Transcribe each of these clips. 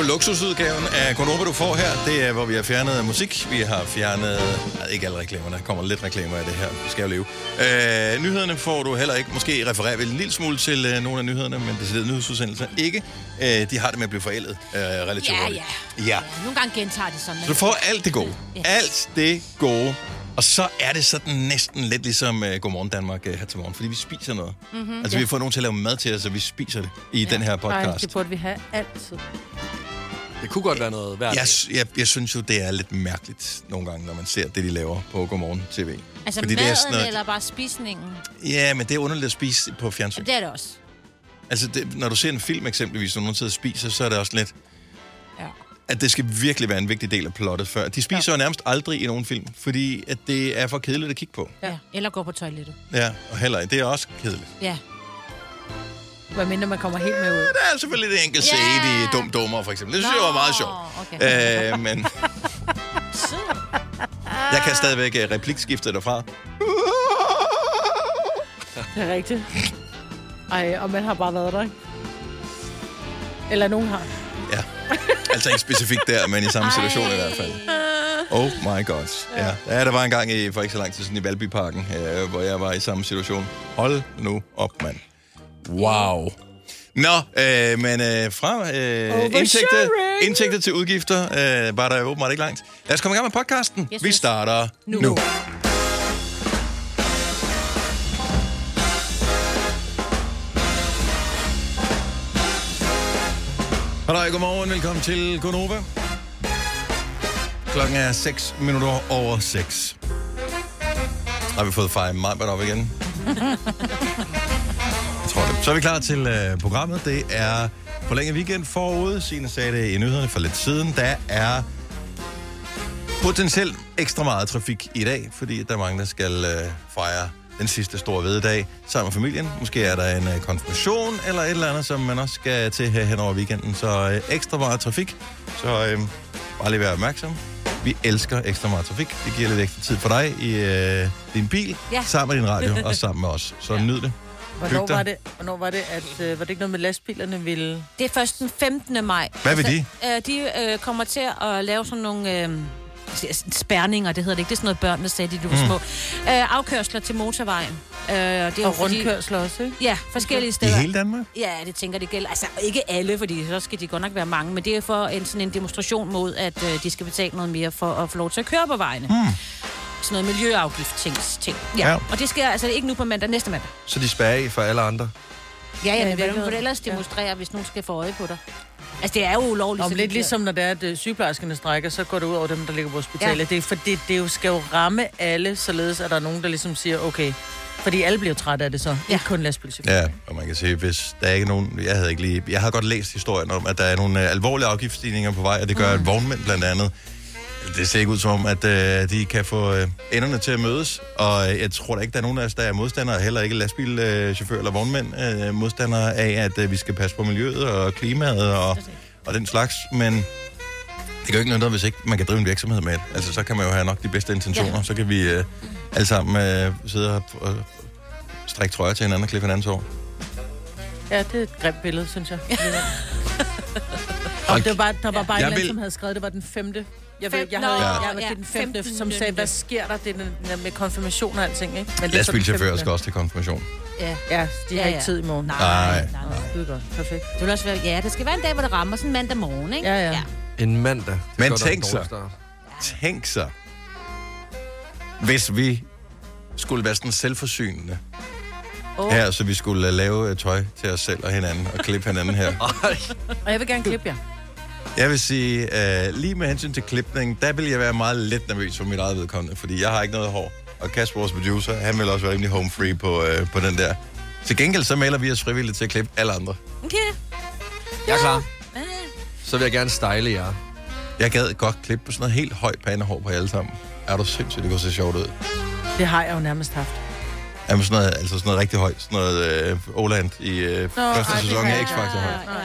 jo luksusudgaven af Konoba, du får her. Det er, hvor vi har fjernet musik. Vi har fjernet... Nej, ikke alle reklamerne. Der kommer lidt reklamer af det her. Vi skal jo leve. Øh, nyhederne får du heller ikke. Måske refererer vi en lille smule til øh, nogle af nyhederne, men det nyhedsudsendelser ikke. Øh, de har det med at blive forældet øh, relativt Ja, hurtigt. ja. Ja. Nogle gange gentager de sådan. Så du får alt det gode. Ja. Alt det gode. Og så er det sådan næsten lidt ligesom uh, Godmorgen Danmark uh, her til morgen, fordi vi spiser noget. Mm-hmm, altså, vi har fået nogen til at lave mad til os, og vi spiser det i ja. den her Nej, podcast. det burde vi have altid. Det kunne godt være noget værd. Jeg, jeg, jeg synes jo, det er lidt mærkeligt nogle gange, når man ser det, de laver på Godmorgen TV. Altså Fordi maden det er sådan noget- eller bare spisningen? Ja, men det er underligt at spise på fjernsyn. Det er det også. Altså, det, når du ser en film eksempelvis, når nogen sidder og spiser, så er det også lidt, Ja. at det skal virkelig være en vigtig del af plottet før. De spiser ja. jo nærmest aldrig i nogen film, fordi at det er for kedeligt at kigge på. ja. Eller gå på toilettet. Ja, og heller ikke. Det er også kedeligt. Ja. Hvad mindre man kommer helt med ud. Der er selvfølgelig det enkelt Ja. yeah. i Dum Dummer, for eksempel. Det synes jeg var meget sjovt. Okay. Øh, men jeg kan stadigvæk øh, replikskifte derfra. Det er rigtigt. Ej, og man har bare været der, ikke? Eller nogen har. Ja. Altså ikke specifikt der, men i samme situation i hvert fald. Oh my god. Ja. ja, der var en gang i, for ikke så lang tid siden i Valbyparken, øh, hvor jeg var i samme situation. Hold nu op, mand. Wow. Nå, øh, men øh, fra øh, indtægter, indtægter til udgifter øh, var der åbenbart ikke langt. Lad os komme i gang med podcasten. Yes, Vi starter nu. Nu. Hallo, godmorgen. Velkommen til Gonova. Klokken er 6 minutter over 6. Har vi fået fejret meget op igen? Så er vi klar til uh, programmet. Det er forlænget weekend forud. Signe sagde det i nyhederne for lidt siden. Der er potentielt ekstra meget trafik i dag, fordi der er mange, der skal uh, fejre den sidste store vededag sammen med familien. Måske er der en uh, konfirmation eller et eller andet, som man også skal til her hen over weekenden. Så uh, ekstra meget trafik. Så uh, bare lige være opmærksom. Vi elsker ekstra meget trafik. Det giver lidt ekstra tid for dig i øh, din bil, Ja. sammen med din radio og sammen med os. Så ja. nyd det. Hvornår var det, hvornår var det, at øh, var det ikke noget med lastbilerne ville... Det er først den 15. maj. Hvad vil de? Øh, de øh, kommer til at lave sådan nogle... Øh, spærninger, det hedder det ikke. Det er sådan noget, børnene sagde, de du var Mm. små. Øh, afkørsler til motorvejen. Øh, det er Og fordi- rundkørsler også, ikke? Ja, forskellige I steder. hele Danmark? Ja, det tænker det gælder. Altså, ikke alle, fordi så skal de godt nok være mange, men det er for en, sådan en demonstration mod, at øh, de skal betale noget mere for at få lov til at køre på vejene. Hmm. Sådan noget miljøafgift ting. ting. Ja. Ja. ja. Og det sker altså ikke nu på mandag, næste mandag. Så de spærrer af for alle andre. Ja, ja, Ja, men hvad hvordan vil du det? ellers demonstrere, hvis nogen skal få øje på dig? Altså, det er jo ulovligt. Om lidt det ligesom når det er, at øh, sygeplejerskerne strækker, så går det ud over dem, der ligger på hospitalet. Ja. Ja. Det er fordi, det jo skal jo ramme alle, således at der er nogen, der ligesom siger, okay, fordi alle bliver trætte af det så, ja. ikke kun lastbilchauffører. Ja, og man kan sige, hvis der er ikke nogen... Jeg havde ikke lige... Jeg har godt læst historien om, at der er nogle øh, alvorlige afgiftsstigninger på vej, og det gør, mm. at vognmænd blandt andet... Det ser ikke ud som om, at øh, de kan få øh, enderne til at mødes, og øh, jeg tror da ikke, der er nogen af os, der er modstandere, heller ikke lastbilchauffør eller vognmænd, øh, modstandere af, at øh, vi skal passe på miljøet og klimaet og, og den slags, men det gør jo ikke noget, hvis ikke man kan drive en virksomhed med det. Altså, så kan man jo have nok de bedste intentioner, ja. så kan vi øh, alle sammen øh, sidde og, og strikke trøjer til hinanden og klippe hinandens år. Ja, det er et grimt billede, synes jeg. og det var bare, der var bare Jeg en vil... som havde skrevet, det var den femte. Jeg, ved, Fem- jeg havde, Nå, ja. ja, jeg var ja, til den femte, 15. som sagde, hvad sker der det er med konfirmation og alting, ikke? Men er Lastbilchauffører skal også til konfirmation. Ja. Ja, de har Ja, ikke ja. tid i morgen. Nej, Nej. nej, nej. Det er godt. Perfekt. Det vil også være, ja, det skal være en dag, hvor det rammer sådan mandag morgen, ikke? Ja, ja. En mandag. Det Men tænk så. Tænk så, hvis vi skulle være sådan selvforsynende Åh. her, så vi skulle lave øh, tøj til os selv og hinanden og klippe hinanden her. Og jeg vil gerne klippe jer. Jeg vil sige, uh, lige med hensyn til klipning, der vil jeg være meget lidt nervøs for mit eget vedkommende, fordi jeg har ikke noget hår. Og Kasper, vores producer, han vil også være rimelig home free på, uh, på den der. Til gengæld så melder vi os frivilligt til at klippe alle andre. Okay. jeg er klar. Så vil jeg gerne style jer. Jeg gad godt klippe på sådan noget helt højt pandehår på jer alle sammen. Er du sindssygt, det kunne se sjovt ud. Det har jeg jo nærmest haft. Jamen sådan noget, altså sådan noget rigtig højt. Sådan noget øh, Oland i øh, første ej, det sæson af X-Factor Ja, højt. ja,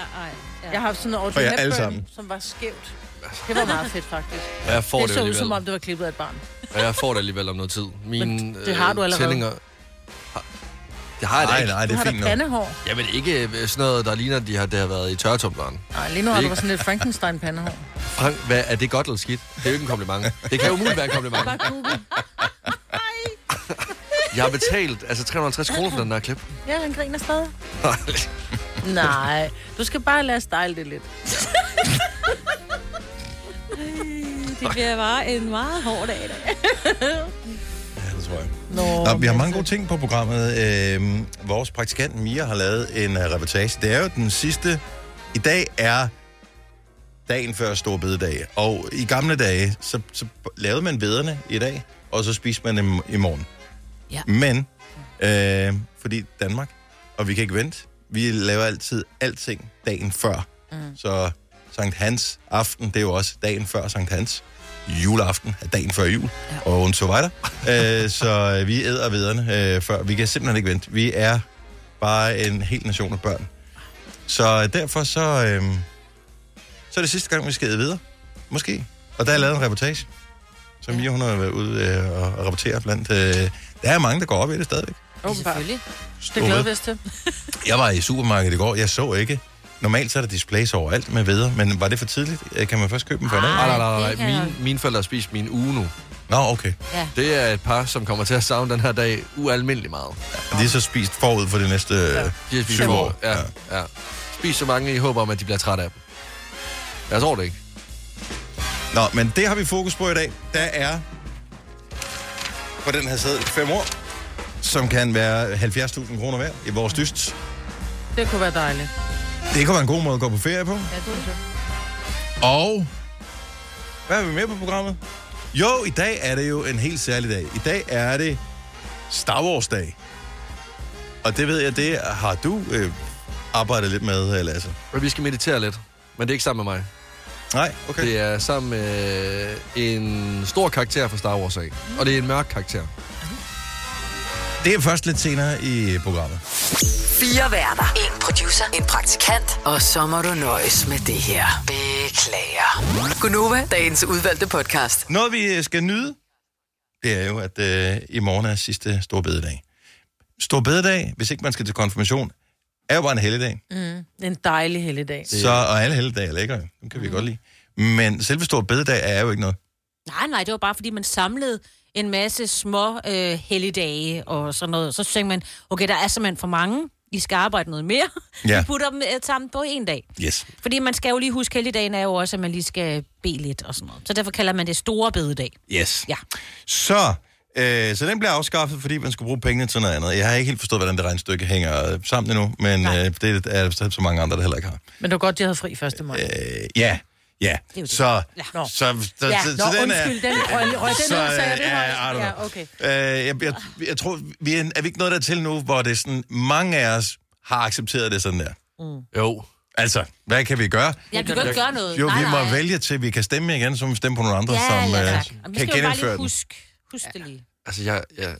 ja. Jeg har haft sådan noget Audrey alle Hepburn, sammen. som var skævt. Det var meget fedt, faktisk. Og jeg får Det det, så ud, som om det var klippet af et barn. Og jeg får det alligevel om noget tid. Mine Men det har du øh, allerede. Tællinger... Har... Det har jeg da Nej, ikke. nej, det Du er fint nok. pandehår. Jamen ikke øh, sådan noget, der ligner, de har, det har været i tørretumbleren. Nej, lige nu har du sådan lidt Frankenstein-pandehår. Frank, hvad, er det godt eller skidt? Det er jo ikke en kompliment. Det kan jo umuligt være en kompliment. Bare. Jeg har betalt altså 350 kroner for den der klip. Ja, han griner stadig. Nej, du skal bare lade style det lidt. Det bliver bare en meget hård dag i dag. Ja, det tror jeg. Nå, Nå, vi har mange gode ting på programmet. Øhm, vores praktikant Mia har lavet en uh, reportage. Det er jo den sidste... I dag er dagen før Stor Bededag. Og i gamle dage, så, så lavede man vederne i dag, og så spiste man dem i morgen. Ja. Men, øh, fordi Danmark, og vi kan ikke vente, vi laver altid alting dagen før. Mm. Så Sankt Hans aften, det er jo også dagen før Sankt Hans. Juleaften er dagen før jul, ja. og so weiter. øh, så vi æder vederne øh, før. Vi kan simpelthen ikke vente. Vi er bare en hel nation af børn. Så derfor så, øh, så er det sidste gang, vi skal æde videre. Måske. Og der er lavet en reportage, som Mia, hun har været ude øh, og, og rapportere blandt. Øh, der er mange, der går op i det stadigvæk. Ja, selvfølgelig. Det glæder vi os til. Jeg var i supermarkedet i går, jeg så ikke. Normalt så er der displays overalt med vedder, men var det for tidligt? Øh, Kan man først købe dem for en dag? Nej, nej, nej, det nej. kan Mine, mine forældre har spist min uge nu. Nå, okay. Ja. Det er et par, som kommer til at savne den her dag ualmindelig meget. De er så spist forud for det næste ja. De har spist syv for- år. Ja, ja. Spis så mange i håb om, at de bliver trætte af dem. Jeg tror det ikke. Nå, men det har vi fokus på i dag. Der er på den her sæde fem år, som kan være 70.000 kroner værd i vores dyst. Det kunne være dejligt. Det kunne være en god måde at gå på ferie på. Ja, det synes jeg. Og hvad har vi med på programmet? Jo, i dag er det jo en helt særlig dag. I dag er det Star Wars dag. Og det ved jeg, det har du øh, arbejdet lidt med, Lasse. Og vi skal meditere lidt. Men det er ikke sammen med mig. Nej, okay. Det er sammen med en stor karakter fra Star Wars af. Og det er en mørk karakter. Det er først lidt senere i programmet. Fire værter. En producer. En praktikant. Og så må du nøjes med det her. Beklager. Gunova, dagens udvalgte podcast. Noget, vi skal nyde, det er jo, at øh, i morgen er sidste stor bededag. Stor bededag, hvis ikke man skal til konfirmation, er jo bare en helligdag. Mm. Det er en dejlig helligdag. Så, og alle helligdage er lækre. Dem kan vi godt lide. Men selve stor bededag er jo ikke noget. Nej, nej, det var bare fordi, man samlede en masse små øh, helligdage og sådan noget. Så tænkte man, okay, der er simpelthen for mange. I skal arbejde noget mere. Ja. Vi putter dem øh, sammen på en dag. Yes. Fordi man skal jo lige huske, helligdagen er jo også, at man lige skal bede lidt og sådan noget. Så derfor kalder man det store bededag. Yes. Ja. Så, øh, så den bliver afskaffet, fordi man skulle bruge pengene til noget andet. Jeg har ikke helt forstået, hvordan det regnstykke hænger øh, sammen endnu, men øh, det er der så mange andre, der heller ikke har. Men det var godt, de havde fri 1. maj. Øh, ja, ja. det. Så, Ja. så, så, så, Ja. så, Nå, så den er... undskyld, den røg, røg den Så, ud, sagde jeg det ja, Ja, okay. Øh, jeg, jeg, jeg tror, vi er, er vi ikke nået dertil nu, hvor det er sådan, mange af os har accepteret det sådan der. Jo. Altså, hvad kan vi gøre? Ja, du kan ikke gøre noget. Jo, nej, vi må nej. vælge til, at vi kan stemme igen, så vi stemme på nogle andre, Ja, som ja, øh, tak. Og vi kan skal jo bare genindføre lige den. huske, husk det lige. Altså, jeg, jeg,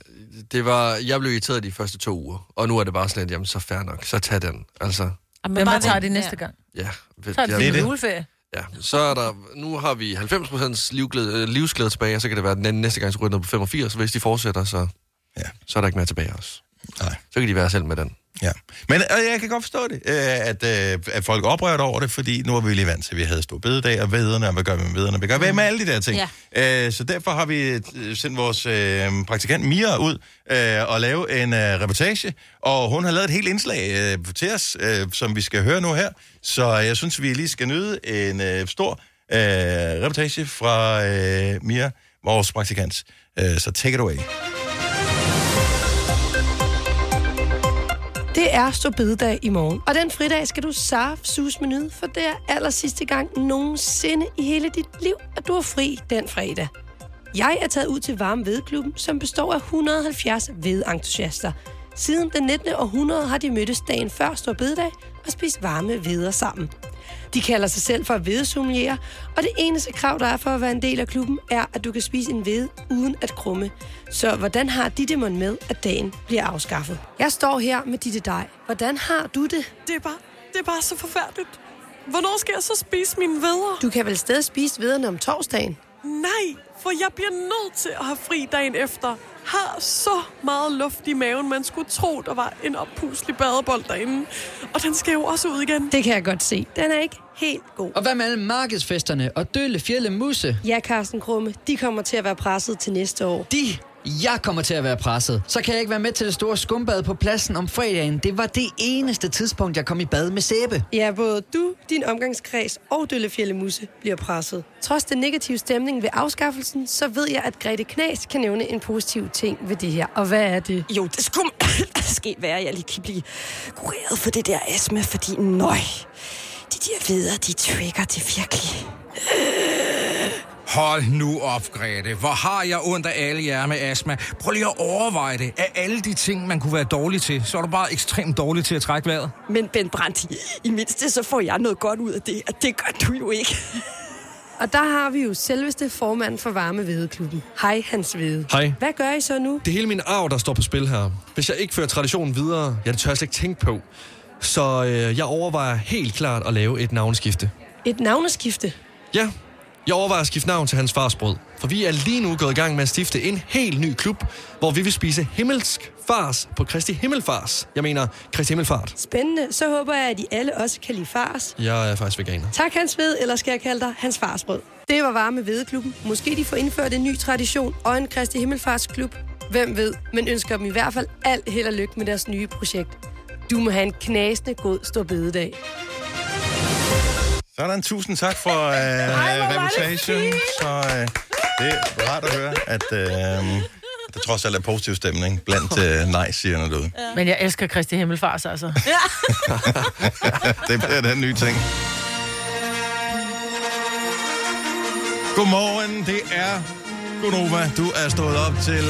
det var, jeg blev irriteret de første to uger. Og nu er det bare sådan lidt, jamen så fair nok. Så tag den. Altså, Og Hvem bare tager det næste ja. gang? ja. det jeg- Det er til det. juleferie? Ja, så er der, nu har vi 90% livglæde, øh, livsglæde tilbage, og så kan det være, at den næste gang så ryger den på 85, hvis de fortsætter, så, Ja. så er der ikke mere tilbage også. Nej. Så kan de være selv med den. Ja. Men og jeg kan godt forstå det, øh, at, øh, at folk er oprørt over det, fordi nu er vi lige vant til, at vi havde stor bededag, og vederne, og hvad gør vi med vederne, hvad gør vi med alle de der ting. Ja. Øh, så derfor har vi øh, sendt vores øh, praktikant Mia ud øh, og lave en øh, reportage, og hun har lavet et helt indslag øh, til os, øh, som vi skal høre nu her. Så jeg synes, vi lige skal nyde en øh, stor øh, reportage fra øh, Mia, vores praktikant. Øh, så take it away. Det er Storbededag i morgen, og den fridag skal du sarf sus med nyde, for det er aller sidste gang nogensinde i hele dit liv, at du er fri den fredag. Jeg er taget ud til Varme Vedklubben, som består af 170 vedentusiaster. Siden den 19. århundrede har de mødtes dagen før Storbededag og spist varme veder sammen. De kalder sig selv for vedesommelier, og det eneste krav, der er for at være en del af klubben, er, at du kan spise en ved uden at krumme. Så hvordan har Ditte mon med, at dagen bliver afskaffet? Jeg står her med Ditte Dej. Hvordan har du det? Det er bare, det er bare så forfærdeligt. Hvornår skal jeg så spise mine vedder? Du kan vel stadig spise vederne om torsdagen? Nej, for jeg bliver nødt til at have fri dagen efter. har så meget luft i maven, man skulle tro, der var en oppuslig badebold derinde. Og den skal jo også ud igen. Det kan jeg godt se. Den er ikke helt god. Og hvad med alle markedsfesterne og Dølle Fjelle Musse? Ja, Carsten Krumme, de kommer til at være presset til næste år. De jeg kommer til at være presset. Så kan jeg ikke være med til det store skumbad på pladsen om fredagen. Det var det eneste tidspunkt, jeg kom i bad med sæbe. Ja, både du, din omgangskreds og Døllefjelle Musse bliver presset. Trods den negative stemning ved afskaffelsen, så ved jeg, at Grete Knas kan nævne en positiv ting ved det her. Og hvad er det? Jo, det skulle ske være, at jeg lige kan blive kureret for det der astma, fordi nøj, de der videre, de trigger det virkelig. Hold nu op, Grete. Hvor har jeg ondt af alle jer med astma. Prøv lige at overveje det. Af alle de ting, man kunne være dårlig til, så er du bare ekstremt dårlig til at trække vejret. Men Ben Brandt, i mindste så får jeg noget godt ud af det, og det gør du jo ikke. Og der har vi jo selveste formand for Varme Vedeklubben. Hej, Hans Vede. Hej. Hvad gør I så nu? Det er hele min arv, der står på spil her. Hvis jeg ikke fører traditionen videre, ja, det tør jeg slet ikke tænke på. Så øh, jeg overvejer helt klart at lave et navneskifte. Et navneskifte? Ja, jeg overvejer at skifte navn til hans fars brød. For vi er lige nu gået i gang med at stifte en helt ny klub, hvor vi vil spise himmelsk fars på Kristi Himmelfars. Jeg mener Kristi Himmelfart. Spændende. Så håber jeg, at I alle også kan lide fars. Jeg er faktisk veganer. Tak, Hans Ved, eller skal jeg kalde dig Hans Farsbrød. Det var Varme Vedeklubben. Måske de får indført en ny tradition og en Kristi Himmelfarts klub. Hvem ved, men ønsker dem i hvert fald alt held og lykke med deres nye projekt. Du må have en knasende god stor bededag. Sådan, tusind tak for øh, reputation. Så øh, det er rart at høre, at øh, der trods alt er positiv stemning blandt øh, nej-sigerne derude. Ja. Men jeg elsker Kristi Himmelfars, altså. det bliver den nye ting. Godmorgen, det er Gunova. Du er stået op til...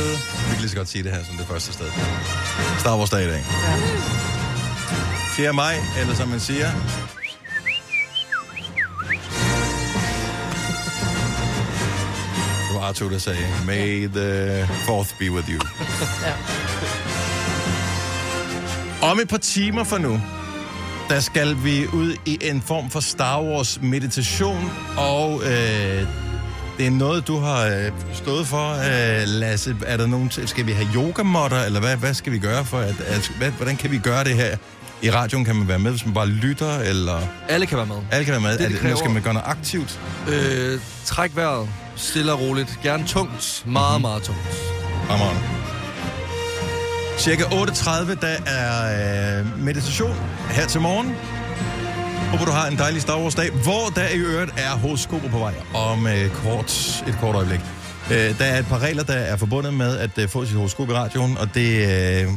Vi kan lige så godt sige det her som det første sted. Star Wars dag i dag. 4. maj, eller som man siger, Arthur, der sagde, May the fourth be with you. ja. Om et par timer fra nu, der skal vi ud i en form for Star Wars meditation, og øh, det er noget, du har øh, stået for, øh, Lasse. Er der nogen, skal vi have yogamotter, eller hvad, hvad skal vi gøre for, at, at hvad, hvordan kan vi gøre det her? I radioen kan man være med, hvis man bare lytter, eller... Alle kan være med. Alle kan være med. Det, det er det, nu skal man gøre noget aktivt. Øh, træk vejret. Stille og roligt. Gerne tungt. Meget, mm-hmm. meget tungt. Fremragende. Cirka 8.30, der er øh, meditation her til morgen. Håber, du har en dejlig Star Wars-dag, hvor der i øvrigt er horoskoper på vej om øh, kort, et kort øjeblik. Øh, der er et par regler, der er forbundet med at øh, få sit horoskop i radioen, og det øh,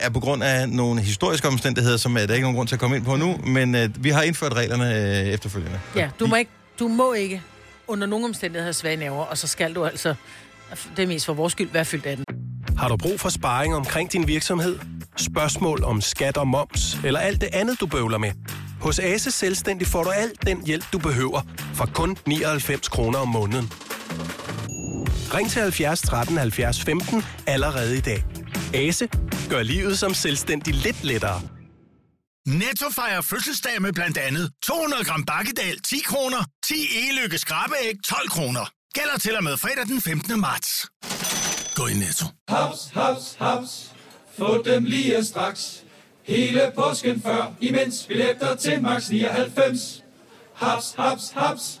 er på grund af nogle historiske omstændigheder, som øh, der er ikke nogen grund til at komme ind på nu, men øh, vi har indført reglerne øh, efterfølgende. Ja, du må ikke, du må ikke under nogen omstændigheder have svage nerver, og så skal du altså, det er mest for vores skyld, være fyldt af den. Har du brug for sparring omkring din virksomhed? Spørgsmål om skat og moms, eller alt det andet, du bøvler med? Hos Ase Selvstændig får du alt den hjælp, du behøver, for kun 99 kroner om måneden. Ring til 70 13 70 15 allerede i dag. Ase gør livet som selvstændig lidt lettere. Netto fejrer fødselsdag med blandt andet 200 gram bakkedal 10 kroner, 10 e-lykke skrabeæg 12 kroner. Gælder til og med fredag den 15. marts. Gå i Netto. Haps, haps, haps. Få dem lige straks. Hele påsken før, imens billetter til max 99. Haps, haps, haps.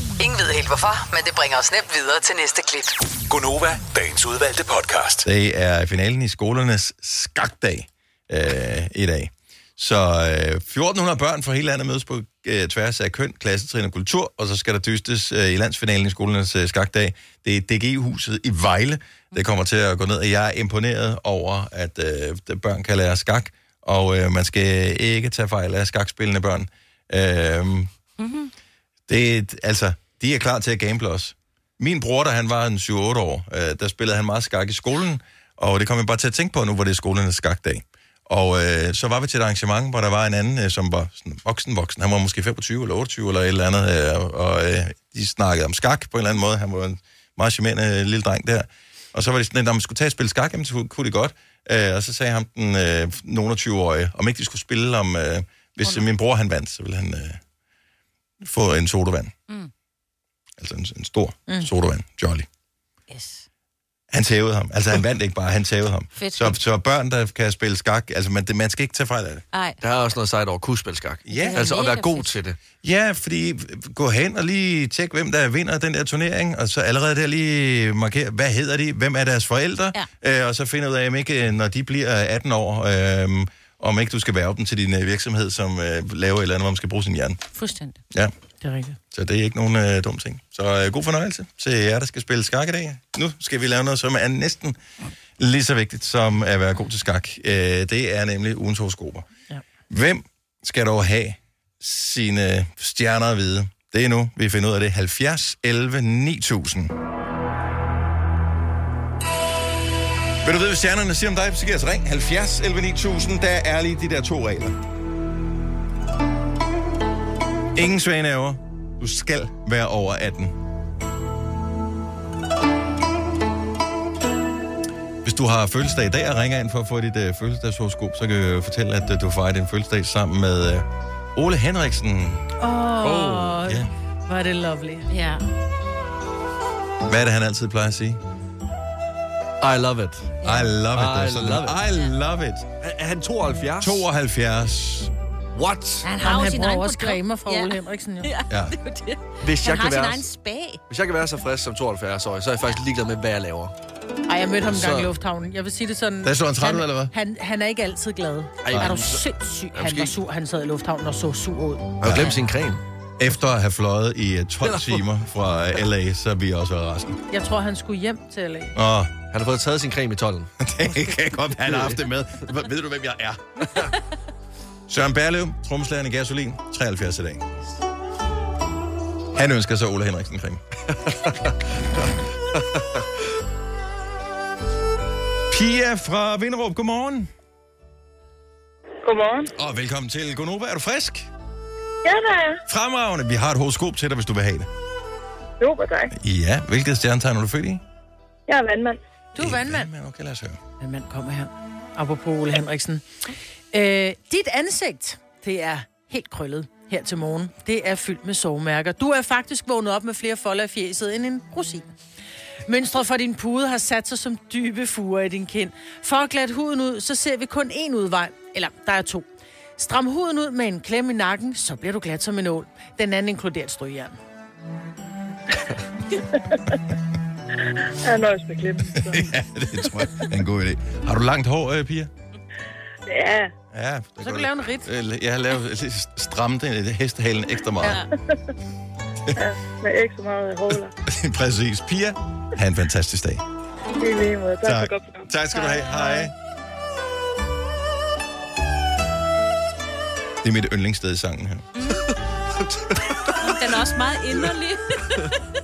Ingen ved helt hvorfor, men det bringer os nemt videre til næste klip. Gonova, dagens udvalgte podcast. Det er finalen i skolernes skakdag øh, i dag. Så øh, 1400 børn fra hele landet mødes på øh, tværs af køn, klassetrin og kultur, og så skal der dystes øh, i landsfinalen i skolernes øh, skakdag. Det er DGI-huset i Vejle, det kommer til at gå ned, og jeg er imponeret over, at øh, børn kan lære skak, og øh, man skal ikke tage fejl af skakspillende børn. Øh, mm-hmm. Det er, altså, de er klar til at gamble også. Min bror, da han var en 7-8 år, øh, der spillede han meget skak i skolen, Og det kom jeg bare til at tænke på nu, hvor det er skolernes skakdag. Og øh, så var vi til et arrangement, hvor der var en anden, øh, som var sådan voksen voksen. Han var måske 25 eller 28 eller et eller andet. Øh, og øh, de snakkede om skak på en eller anden måde. Han var en meget charmerende øh, lille dreng der. Og så var det sådan, at når man skulle tage og spille skak, jamen, så kunne det godt. Øh, og så sagde ham den øh, nogen 20-årige, om ikke de skulle spille om... Øh, hvis min bror han vandt, så ville han øh, få en sodavand. Mm. Altså en, en stor Mm. sodavand. Jolly. Yes. Han tævede ham. Altså, han vandt ikke bare, han tævede ham. Fedt. Så, så børn, der kan spille skak, altså, man, det, man skal ikke tage fejl af det. Ej. Der er også noget sejt over at kunne spille skak. Ja. Altså at være god fedt. til det. Ja, fordi gå hen og lige tjek, hvem der vinder den der turnering, og så allerede der lige markere, hvad hedder de, hvem er deres forældre, ja. øh, og så finde ud af, om ikke, når de bliver 18 år, øh, om ikke du skal være dem til din øh, virksomhed, som øh, laver et eller andet, hvor man skal bruge sin hjerne. Fuldstændig. Ja, Det er rigtigt. så det er ikke nogen øh, dum ting. Så øh, god fornøjelse til jer, der skal spille skak i dag. Nu skal vi lave noget, som er næsten lige så vigtigt som at være god til skak. Øh, det er nemlig ugens horoskoper. Ja. Hvem skal dog have sine stjerner at vide? Det er nu, vi finder ud af det. 70, 11, 9000. Vil du vide, hvad stjernerne siger om dig, så giv os ring. 70, 11, 9000. Der er lige de der to regler. Ingen svaneaver. Du skal være over 18. Hvis du har fødselsdag i dag og ringer ind for at få dit uh, fødselsdagshoroskop, så kan jeg fortælle, at uh, du fejrer din fødselsdag sammen med uh, Ole Henriksen. Åh, oh, ja. hvor er det lovely. Ja. Hvad er det, han altid plejer at sige? I love it. I love it. I love it. I love it. Er han 72? 72. What? Han Han, har jo han sin bruger egen også cremer fra Ja. Ole Henriksen, jo. Ja, Ja. det er det. Hvis Han jeg, har kan sin være, egen spag. hvis jeg kan være så frisk som 72 år, så er jeg faktisk ligeglad med, hvad jeg laver. Ej, jeg mødte ham en gang Så- i lufthavnen. Jeg vil sige det sådan... Der så han træt ud, eller hvad? Han, han er ikke altid glad. Ej, er du sindssyg? Han måske- var sur. Han sad i lufthavnen og så sur ud. Jeg har glemt sin creme. Efter at have fløjet i uh, 12 timer fra uh, LA, så er vi også været resten. Jeg tror, han skulle hjem til LA. Åh, Han har fået taget sin creme i tolden. det kan godt være, han har haft det med. Ved du, hvem jeg er? Søren Berlev, trommeslageren i Gasolin, 73 i dag. Han ønsker sig Ole Henriksen creme. Pia fra Vinderup, godmorgen. Godmorgen. Og velkommen til Gonova. Er du frisk? Ja, der er jeg. Fremragende. Vi har et horoskop til dig, hvis du vil have det. Super, tak. Ja, hvilket stjernetegn er du født i? Jeg er vandmand. Du er vandmand. Men okay, lad os høre. Vandmand kommer her. Apropos Ole Henriksen. Øh, dit ansigt, det er helt krøllet her til morgen. Det er fyldt med sovmærker. Du er faktisk vågnet op med flere folder i fjeset end en rosin. Mønstret for din pude har sat sig som dybe fuger i din kind. For at glatte huden ud, så ser vi kun én udvej. Eller, der er to. Stram huden ud med en klem i nakken, så bliver du glat som en ål. Den anden inkluderer et strygjern. Jeg nøjes med klip. ja, det tror jeg er en god idé. Har du langt hår, øh, Pia? Ja, Ja. Det Så kan du lave en rit. Øh, Jeg har lavet stramt den hestehalen ekstra meget. ja. med ikke så meget håler. Præcis. Pia, ha' en fantastisk dag. Det er lige måde. Tak, Tak. for godt program. Tak skal du have. Hej. Det er mit yndlingssted i sangen her. Den er også meget inderlig.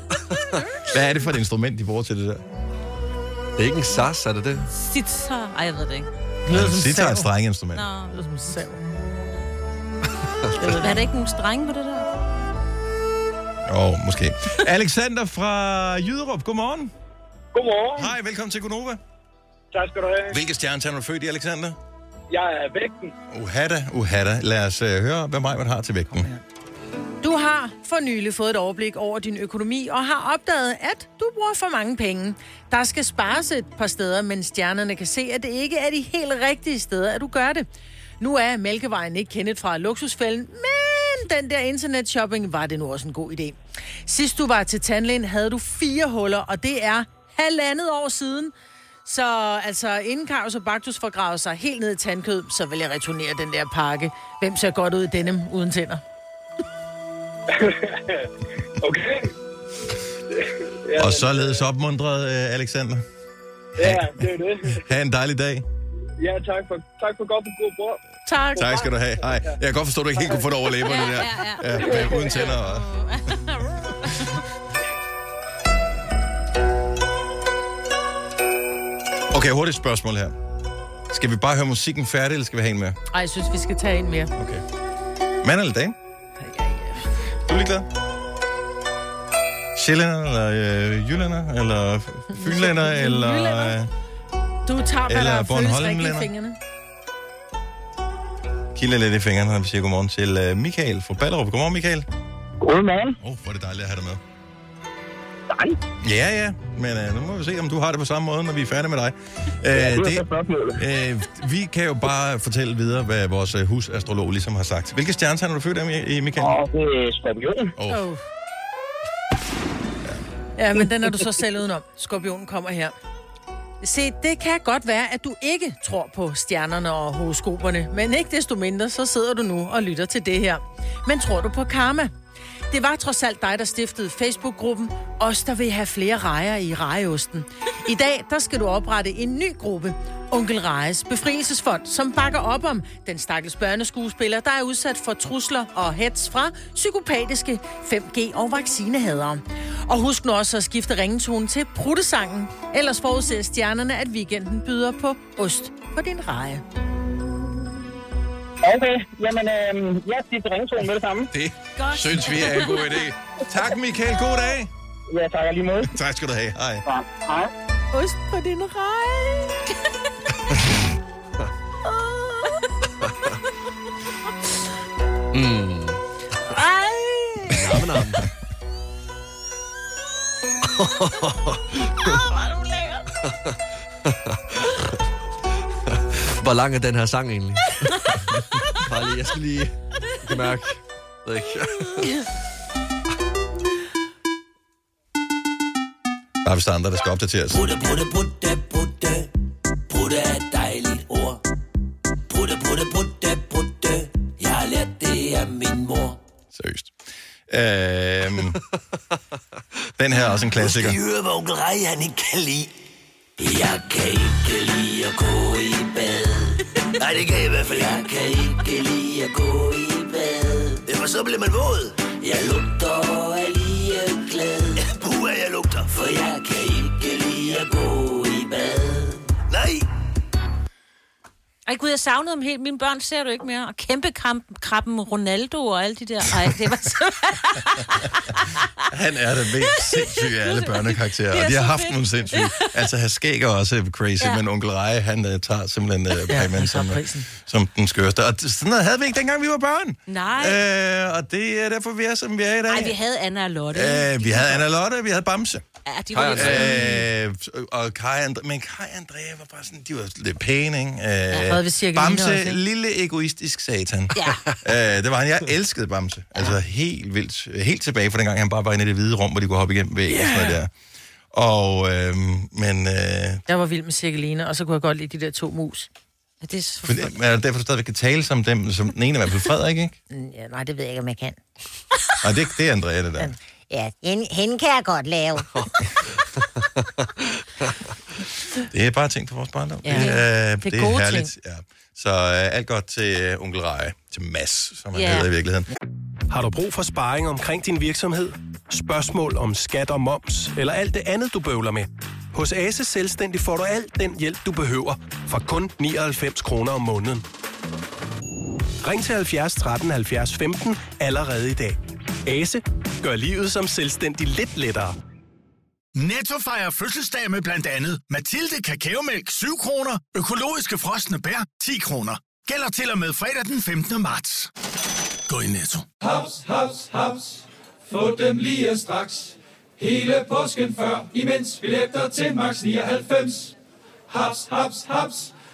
Hvad er det for et instrument, de bruger til det der? Det er ikke en sas, er det det? Sitar. Ej, jeg ved det ikke. Det Sitar er et strengeinstrument. Nå. Det er som sav. Er der ikke nogen strenge på det der? Åh, oh, måske. Alexander fra Jyderup, godmorgen. Godmorgen. Hej, velkommen til Gunova. Tak skal du have. Hvilke stjernetegn er du født i, Alexander? Jeg er vægten. Uhada, uhada. Lad os uh, høre, hvad mig har til vægten. Du har for nylig fået et overblik over din økonomi og har opdaget, at du bruger for mange penge. Der skal spares et par steder, men stjernerne kan se, at det ikke er de helt rigtige steder, at du gør det. Nu er Mælkevejen ikke kendt fra luksusfælden, men den der internetshopping var det nu også en god idé. Sidst du var til tandlægen, havde du fire huller, og det er halvandet år siden. Så altså, inden Karius og Baktus får gravet sig helt ned i tandkød, så vil jeg returnere den der pakke. Hvem ser godt ud i denne uden tænder? Okay. Og således opmuntret, uh, Alexander. Ja, det er det. Ha' en dejlig dag. Ja, tak for, tak for godt på god bord. Tak. Tak skal du have. Hej. Jeg kan godt forstå, at du ikke helt kunne få det over læberne der. Ja, ja, ja. med, uden tænder. Og... Okay, hurtigt spørgsmål her. Skal vi bare høre musikken færdig, eller skal vi have en mere? Ej, jeg synes, vi skal tage en mere. Okay. Mand eller dame? Ligeglad? Sjællænder, eller øh, jyllander, eller fynlænder, eller... Øh, Du tager, hvad Eller der føles rigtigt i fingrene. kilder lidt i fingrene, når vi siger godmorgen til øh, Michael fra Ballerup. Godmorgen, Michael. Godmorgen. Åh, oh, hvor er det dejligt at have dig med. Nej. Ja, ja, men øh, nu må vi se, om du har det på samme måde, når vi er færdige med dig. Øh, Ja, det er øh, vi kan jo bare fortælle videre, hvad vores øh, husastrolog ligesom har sagt. Hvilke stjernetegn er du født af, Michael? Og det er skorpion. Oh. Oh. Ja, men den er du så selv udenom. Skorpionen kommer her. Se, det kan godt være, at du ikke tror på stjernerne og horoskoperne, men ikke desto mindre, så sidder du nu og lytter til det her. Men tror du på karma? Det var trods alt dig, der stiftede Facebook-gruppen Os, der vil have flere rejer i rejeosten. I dag, der skal du oprette en ny gruppe, Onkel Rejes Befrielsesfond, som bakker op om den stakkels børneskuespiller, der er udsat for trusler og hets fra psykopatiske 5G- og vaccinehadere. Og husk nu også at skifte ringetonen til pruttesangen, ellers forudser stjernerne, at weekenden byder på ost på din reje. Okay, jamen, øh, jeg skifter ringtone med det samme. Det synes vi er en god idé. Tak, Michael. God dag. Ja, tak lige måde. Tak skal du have. Hej. Ja, hej. Ost på din reje. Mm. Ej. Nam, nam. Hvor lang er den her sang egentlig? Bare lige, jeg skal lige jeg kan mærke. Jeg ved ikke. Der er vist andre, der skal opdateres. Putte, putte, putte, putte. Putte er et dejligt ord. Putte, putte, putte, putte. Jeg har lært det af min mor. Seriøst. Øhm, den her er også en klassiker. Skal I høre, hvad onkel Rej, han ikke kan lide? Jeg kan ikke lide at gå i bad. Nej, det kan jeg i hvert fald. Jeg kan ikke lide at gå i bad. Ja, for så bliver man våd. Jeg lugter og Ej gud, jeg savnede dem helt. Mine børn ser du ikke mere. Og kæmpe krabben Ronaldo og alle de der. Ej, det var så... Han er den mest sindssyge af alle børnekarakterer, Det er og de har haft fedt. nogle sindssyge. Altså, her skæg også crazy, Ja. ja. men onkel Reje, han uh, tager simpelthen uh, Ja, præmien han som, uh, prisen. som den skørste. Og sådan noget havde vi ikke, dengang vi var børn. Nej. Øh, og det er derfor, vi er, som vi er i dag. Ej, vi havde Anna og Lotte. Øh, vi havde Anna Lotte, vi havde Bamse. Ja, de var lidt Øh, og Kai Andre, men Kai og Andrea var bare sådan, de var lidt pæne, ikke? Øh, hvad ved Bamse, også, ikke? lille egoistisk satan. Ja. øh, det var han, jeg elskede Bamse. Altså helt vildt, helt tilbage fra dengang, han bare var inde i det hvide rum, hvor de kunne hoppe igennem væg og sådan noget der. Og, øh, men, øh, Jeg var vild med Cirkeline, og så kunne jeg godt lide de der to mus. Ja, det er så for, men er det derfor, du stadigvæk kan tale som dem, som den ene er i hvert fald Frederik, ikke? Mm, Ja, nej, det ved jeg ikke, om jeg kan. Og det, det er Andrea, det der. Ja, hende, hende kan jeg godt lave. Det er bare ting fra vores barndom. Ja. det, er, Det er det er gode herligt. ting. Ja. Så øh, alt godt til uh, onkel Reje, til Mads, som han Ja. hedder i virkeligheden. Har du brug for sparring omkring din virksomhed? Spørgsmål om skat og moms, eller alt det andet, du bøvler med? Hos Ase Selvstændig får du alt den hjælp, du behøver, for kun 99 kroner om måneden. Ring til 70 13 70 15 allerede i dag. Ase gør livet som selvstændig lidt lettere. Netto fejrer fødselsdag med blandt andet Mathilde Kakaomælk 7 kroner, økologiske frosne bær 10 kroner. Gælder til og med fredag den 15. marts. Gå i Netto. Haps, haps, haps. Få dem lige straks. Hele påsken før, imens billetter til max 99. Haps, haps, haps.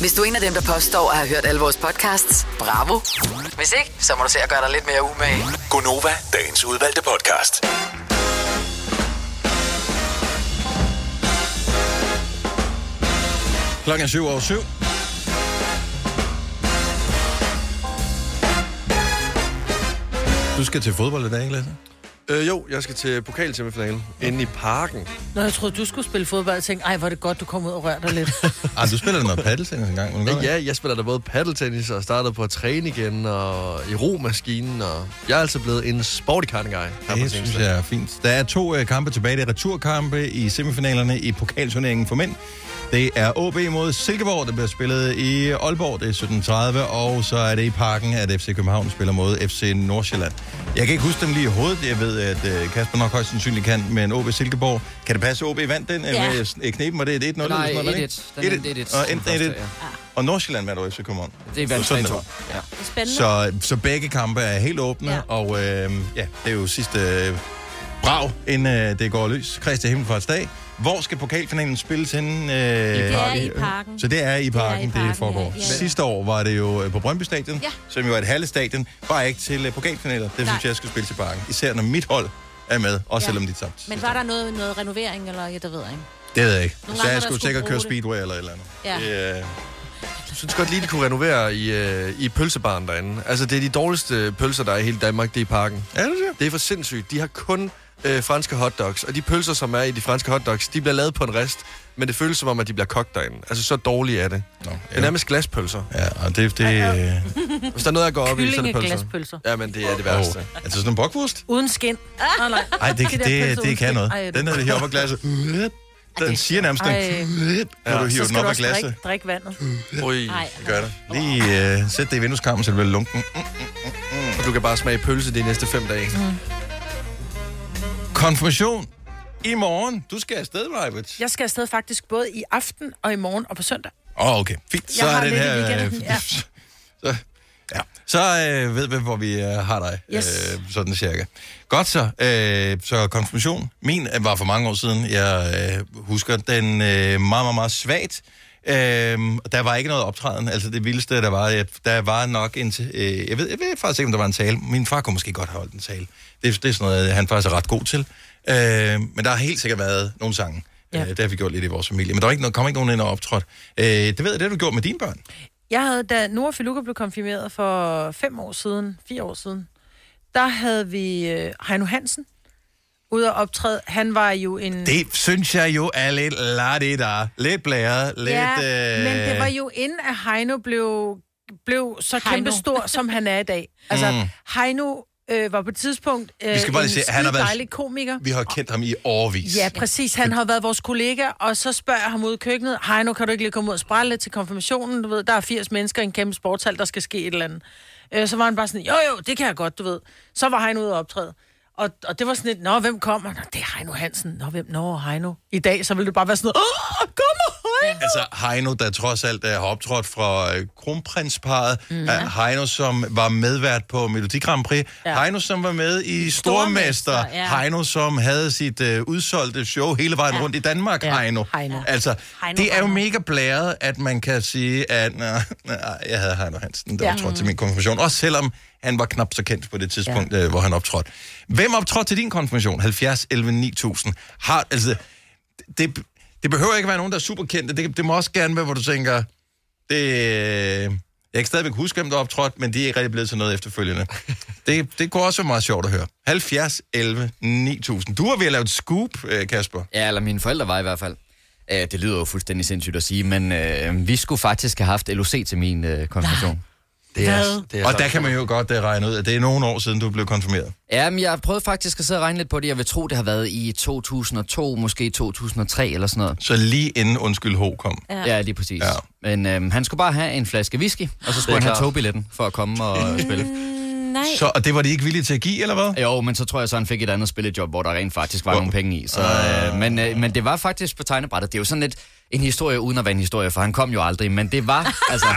Hvis du er en af dem, der påstår at have hørt alle vores podcasts, bravo. Hvis ikke, så må du se at gøre dig lidt mere umage. Gonova, dagens udvalgte podcast. Klokken er syv over syv. Du skal til fodbold i dag, ikke, Øh, jo, jeg skal til pokalsemifinalen inde i parken. Når jeg troede, du skulle spille fodbold, jeg tænkte, ej, hvor er det godt, du kom ud og rørte dig lidt. Ah, du spiller da noget paddeltennis en gang, må du godt? Ja, jeg spiller da både paddeltennis og startede på at træne igen, og i romaskinen, og jeg er altså blevet en sporty kind of guy. her på Det seneste. synes jeg er fint. Der er to øh, kampe tilbage. Det er returkampe i semifinalerne i pokalturneringen for mænd. Det er OB mod Silkeborg, der bliver spillet i Aalborg. Det er 17.30, og så er det i parken, at FC København spiller mod FC Nordsjælland. Jeg kan ikke huske dem lige i hovedet. Jeg ved, at øh, Kasper nok højst sandsynligt kan, men OB Silkeborg. Kan det passe, at OB vandt den? Ja. Med knepen, var det et 1-0? eller Nej, sådan noget, var det 1-1. ikke? Den endte 1-1. Og endte Den 1-1. første, ja. Og Nordsjælland vandt over FC København. Det vandt Sådan 3-2. var. Ja. Spændende. Så, så begge kampe er helt åbne, Ja. og øh, ja, det er jo sidste øh, brag, inden øh, det går løs. Christi Himmelfartsdag. Hvor skal pokalfinalen spilles henne? Øh, Det er i parken. Så det er i parken, det, parken, det foregår. ja, ja. Sidste år var det jo øh, på Brøndby Stadion, Ja. som jo er et halvstadion, bare ikke til øh, pokalfinaler. Det Nej. synes jeg skal spille til parken. Især når mit hold er med, også Ja. selvom de tabte. Men var der noget, noget renovering, eller ja, det ved jeg ikke. Det ved jeg ikke. Nogle Så jeg der skulle sikkert køre det. speedway eller et eller andet. Ja. Øh, Jeg synes godt lige, de kunne renovere i, øh, i pølsebaren derinde. Altså, det er de dårligste pølser, der er i hele Danmark, det er i parken. Er det det? Det er for sindssygt. De har kun øh, franske hotdogs, og de pølser, som er i de franske hotdogs, de bliver lavet på en rest, men det føles som om, at de bliver kogt derinde. Altså, så dårlige er det. Nå, Det er nærmest glaspølser. Ja, og det... det øh, Hvis der er noget, jeg går op i, så er det pølser. Kyllingeglaspølser. Ja, men det er det værste. Oh, altså sådan en bockwurst? Uden skin. Nej, nej. Ej, det, De det, det, det kan skin. noget. Ej, Den er det her op af glasset. Den siger nærmest, den, når du Så hiver den skal op du af også glasset. drikke, drikke vandet. Ui. Nej. Det gør det. Lige uh, sæt det i vindueskarmen, så det bliver lunken. Mm. Og du kan bare smage pølse de næste fem dage. Mm. Konfirmation i morgen. Du skal afsted, Majbet. Jeg skal afsted faktisk både i aften og i morgen og på søndag. Åh, oh, okay. Fint. Så Jeg har er den lidt i her... weekenden, ja. så, ja. så øh, ved vi, hvor vi øh, har dig. Yes. Øh, sådan cirka. Godt så. Øh, så konfirmation. Min øh, var for mange år siden. Jeg øh, husker den øh, meget, meget, meget svagt. Øh, der var ikke noget optræden. Altså det vildeste, der var, jeg- der var nok en... Øh, jeg, ved, jeg ved faktisk ikke, om der var en tale. Min far kunne måske godt have holdt en tale. Det, det er sådan noget, han faktisk er ret god til. Øh, men der har helt sikkert været nogle sange. Ja. Øh, det har vi gjort lidt i vores familie. Men der var ikke, noget- kom ikke nogen ind og optrådt. Øh, det ved jeg, det har du gjort med dine børn. Jeg havde, da Nora Filuka blev konfirmeret for fem år siden, fire år siden, der havde vi øh, Heino Hansen ude og optræde. Han var jo en... Det synes jeg jo er lidt la Lidt blæret, lidt... ja, øh... men det var jo inden, at Heino blev, blev så Heino. kæmpe stor, som han er i dag. Altså, mm. Heino øh, var på et tidspunkt øh, Vi skal bare en se, han har været- dejlig komiker. Vi har kendt ham i årvis. Ja, præcis. Han har været vores kollega, og så spørger jeg ham ud i køkkenet, Heino, kan du ikke lige komme ud og sprælle lidt til konfirmationen? Du ved, der er 80 mennesker i en kæmpe sportshal, der skal ske et eller andet. Øh, så var han bare sådan, jo jo, det kan jeg godt, du ved. Så var Heino ude og optræde. Og, og det var sådan lidt, nå, hvem kommer? Nå, det er Heino Hansen. Nå, hvem? Nå, Heino. I dag, så ville det bare være sådan, åh, kommer Heino! Altså Heino, der trods alt er har optrådt fra øh, kronprinsparet. Mm. Heino, som var medvært på Melodi Grand Prix. Ja. Heino, som var med i Stormester. Stormester, ja. Heino, som havde sit øh, udsolgte show hele vejen ja. rundt i Danmark. Ja. Heino. Heino. Altså, Heino, det er jo mega blæret, at man kan sige, at nej, nej, jeg havde Heino Hansen, der. Ja. optrådte til min konfirmation. Også selvom han var knap så kendt på det tidspunkt, ja. øh, hvor han optrådte. Hvem optrådte til din konfirmation? 70, 11, 9000. Har, altså, det, det behøver ikke være nogen, der er super kendte. Det, det må også gerne være, hvor du tænker, det, jeg kan stadigvæk huske, hvem der optrådte, men de er ikke rigtig blevet til noget efterfølgende. det, det kunne også være meget sjovt at høre. 70, 11, 9000. Du har ved at lave et scoop, øh, Kasper. Ja, eller mine forældre var i hvert fald. Det lyder jo fuldstændig sindssygt at sige, men øh, vi skulle faktisk have haft LOC til min øh, konfirmation. Det er, det er Og der kan man jo godt uh, regne ud, at det er nogle år siden, du blev konfirmeret. Ja, men jeg prøvede faktisk at sidde og regne lidt på det. Jeg vil tro, det har været i 2002, måske 2003 eller sådan noget. Så lige inden Undskyld Ho kom. Ja. Ja, lige præcis. Ja. Men øhm, han skulle bare have en flaske whisky, og så skulle han have togbilletten for at komme og spille. Mm, nej. Så, og det var de ikke villige til at give, eller hvad? Jo, men så tror jeg så, han fik et andet spillejob, hvor der rent faktisk var Hvor- nogle penge i. Så, Ah. øh, men, øh, men det var faktisk på tegnebrættet. Det er jo sådan lidt en historie uden at være en historie, for han kom jo aldrig. Men det var, altså...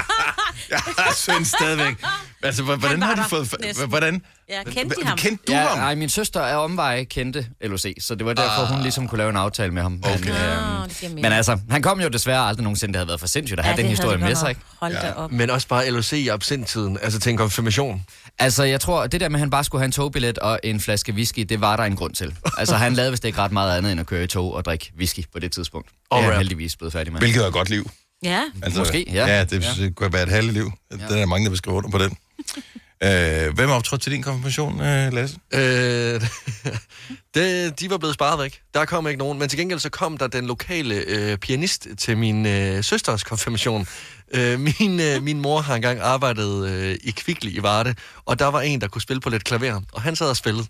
Jeg synes stadigvæk. Altså, hvordan har de fået... næsten. Hvordan? Ja, kendte de ham? Kendte du ja, ham? nej, min søster af omveje kendte LOC, så det var derfor, hun ligesom kunne lave en aftale med ham. Okay. Men, Ah, øhm, giver mening. men altså, han kom jo desværre aldrig nogensinde. Det havde været for sindssygt at have Ja, den det havde historie med sig, ikke? Hold da op. Men også bare LOC i absenttiden, altså til en konfirmation. Altså, jeg tror, det der med, at han bare skulle have en togbillet og en flaske whisky, det var der en grund til. Altså, han lavede vist ikke ret meget andet end at køre i tog og drikke whisky på det tidspunkt. Det er Og han heldigvis blevet færdig med. Hvilket er et godt liv. Ja. Altså, Måske, ja. Ja, det, ja. kunne være et halvt liv. Ja. Der er mange, der vil skrive under på den. Øh, hvem optrådte til din konfirmation, øh, Lasse? Øh, det, de var blevet sparet væk. Der kom ikke nogen. Men til gengæld så kom der den lokale øh, pianist til min øh, søsters konfirmation. Øh, min, øh, min mor har engang arbejdet øh, i Kvickly i Varde, og der var en, der kunne spille på lidt klaver, og han sad og spillede.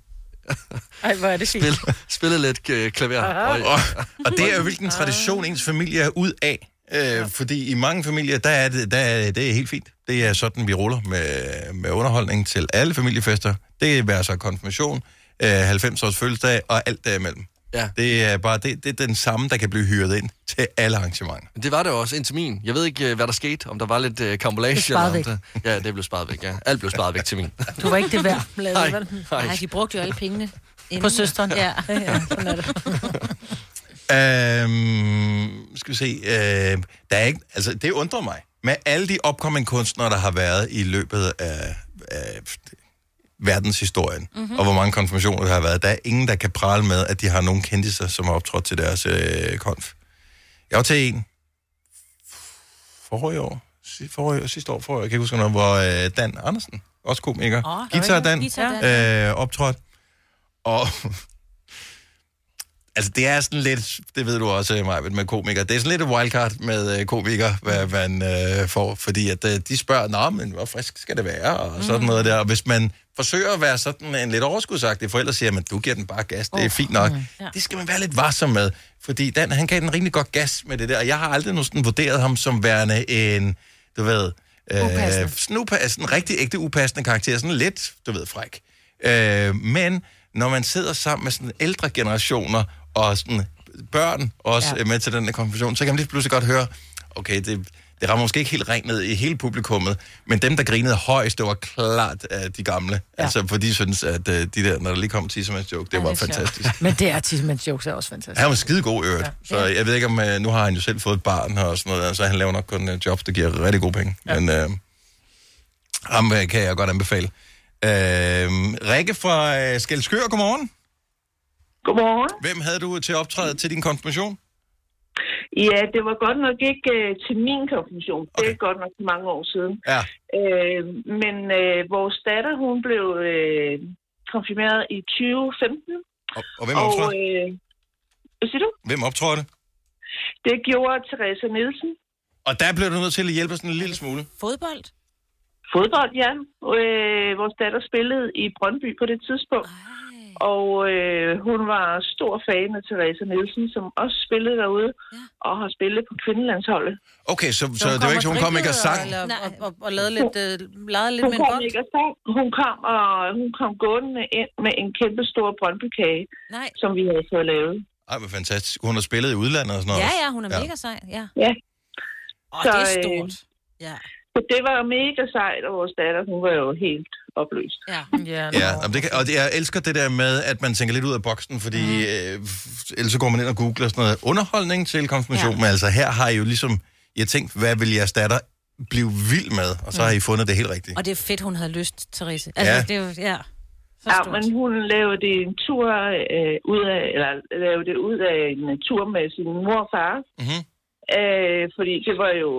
Ej, hvor er det fint. Spil, spillede lidt øh, klaver. Aha. Og, og det er jo hvilken tradition ens familie er ud af. Øh, fordi i mange familier, der er det, der er, det er helt fint. Det er sådan, vi ruller med, med underholdning til alle familiefester. Det er være så konfirmation, øh, 90-års fødselsdag og alt derimellem. Ja. Det er bare det, det er den samme, der kan blive hyret ind til alle arrangementer. Det var det også indtil min. Jeg ved ikke, øh, hvad der skete. Om der var lidt øh, kambolage. Det der- Ja, det blev sparet væk, ja. Alt blev sparet væk til min. Du var ikke det værd, Nej, nej. Nej, de brugte jo alle pengene. På søsteren? Ja. ja sådan er det. Øhm, skal vi se. Øh, der er ikke, altså, det undrer mig. Med alle de upcoming kunstnere, der har været i løbet af, af verdenshistorien, Mhm. mm-hmm. og hvor mange konfirmationer der har været, der er ingen, der kan prale med, at de har nogen kendiser, som har optrådt til deres øh, konf. Jeg var til en forrige år, forrige, sidste år, forrige jeg kan ikke huske noget, hvor øh, Dan Andersen, også komiker, Åh, Guitar Dan, Guitar Dan. øh, optrådt. Og altså, det er sådan lidt, det ved du også, Maja, med komikere, det er sådan lidt et wildcard med øh, komikere, hvad man øh, får, fordi at øh, de spørger, nå, men hvor frisk skal det være, og sådan Mhm. noget der. Og hvis man forsøger at være sådan en lidt overskudsagtig forælder, siger, men du giver den bare gas, det er fint nok. Ja. Det skal man være lidt varsom med, fordi Dan, han gav den rimelig godt gas med det der, og jeg har aldrig sådan vurderet ham som værende en, du ved, øh, Upassende. sådan, upa- sådan en rigtig ægte upassende karakter, sådan lidt, du ved, fræk. Øh, men når man sidder sammen med sådan ældre generationer, og sådan børn også ja. med til den her konfirmation, så kan man lige pludselig godt høre, okay, det, det rammer måske ikke helt rent ned i hele publikummet, men dem, der grinede højst, det var klart af de gamle. Ja. Altså, for de synes, at uh, de der, når der lige kom Tissemans joke, det Ja, var det er sjovt. fantastisk. Men det er Tissemans jokes er også fantastisk. Han var skide god øvrigt, Ja. så jeg ved ikke om, uh, nu har han jo selv fået et barn og sådan noget, så han laver nok kun uh, jobs, der giver rigtig gode penge. Ja. Men uh, ham uh, kan jeg godt anbefale. Uh, Rikke fra uh, Skelskør, godmorgen. Godmorgen. Hvem havde du til optræde til din konfirmation? Ja, det var godt nok ikke øh, til min konfirmation. Okay. Det er godt nok mange år siden. Ja. Øh, men øh, vores datter, hun blev øh, konfirmeret i 2015. Og, og hvem optrådte? øh, hvad siger du? Hvem optrådte? Det gjorde Teresa Nielsen. Og der blev du nødt til at hjælpe sådan en lille smule. Fodbold? Fodbold, ja. Øh, vores datter spillede i Brøndby på det tidspunkt. Og øh, hun var stor fan af Teresa Nielsen, som også spillede derude, ja. og har spillet på kvindelandsholdet. Okay, så, så, det var ikke, så hun kom ikke og sang? Eller, og, og, og lavede lidt, øh, lavede lidt hun med en kom bold. ikke og sang. Hun kom, og hun kom gående ind med en kæmpe stor brøndbykage, Nej. som vi havde fået lavet. Ej, hvor fantastisk. Hun har spillet i udlandet og sådan noget. Ja, ja, hun er mega sej. Ja. Ja. Åh, det er stort. Ja. Så det var mega sejt, og vores datter, hun var jo helt opløst. Ja. ja Ja, jamen, det kan, og det, jeg elsker det der med, at man tænker lidt ud af boksen, fordi mm. øh, ellers så går man ind og googler sådan noget underholdning til konfirmation, ja. men altså her har I jo ligesom, jeg tænkt, hvad vil jeres datter blive vild med, og så har I fundet det helt rigtigt. Og det er fedt, hun havde lyst, Therese. Altså, Ja. det er jo, ja. Ja, men hun lavede en tur øh, ud af, eller lavede det ud af en tur med sin mor og far. Mm-hmm. Øh, fordi det var jo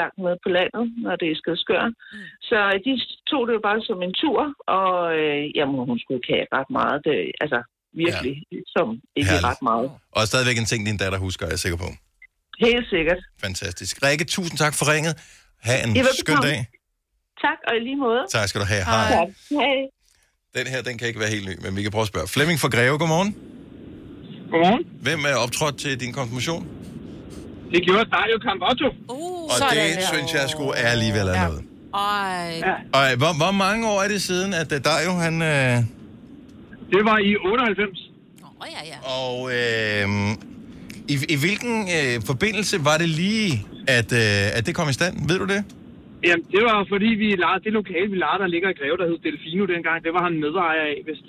langt nede på landet, når det er skadskør. Mm. Så de tog det jo bare som en tur, og øh, jamen, hun skulle have ret meget. Det, altså, virkelig, ja. som ikke Herligt. ret meget. Og stadigvæk en ting, din datter husker, er jeg sikker på. Helt sikkert. Fantastisk. Rikke, tusind tak for ringet. Ha' en skøn dag. Tak, og i lige måde. Tak skal du have. Hej. Tak. Hej. Den her, den kan ikke være helt ny, men vi kan prøve at spørge. Flemming fra Greve, godmorgen. Godmorgen. Hvem er optrådt til din konfirmation? Det gjorde Dario Campotto. Uh, Og det synes jeg sgu er alligevel er noget. Ej. Ja. Og øh, hvor, hvor mange år er det siden, at uh, Dario, han... Øh... Det var i 98. Åh, ja, ja. Og øh, i, i hvilken øh, forbindelse var det lige, at, øh, at det kom i stand? Ved du det? Jamen, det var fordi, vi lejede, det lokale, vi lejede, der ligger i Greve, der hed Delfino dengang, det var han medejer af, vist.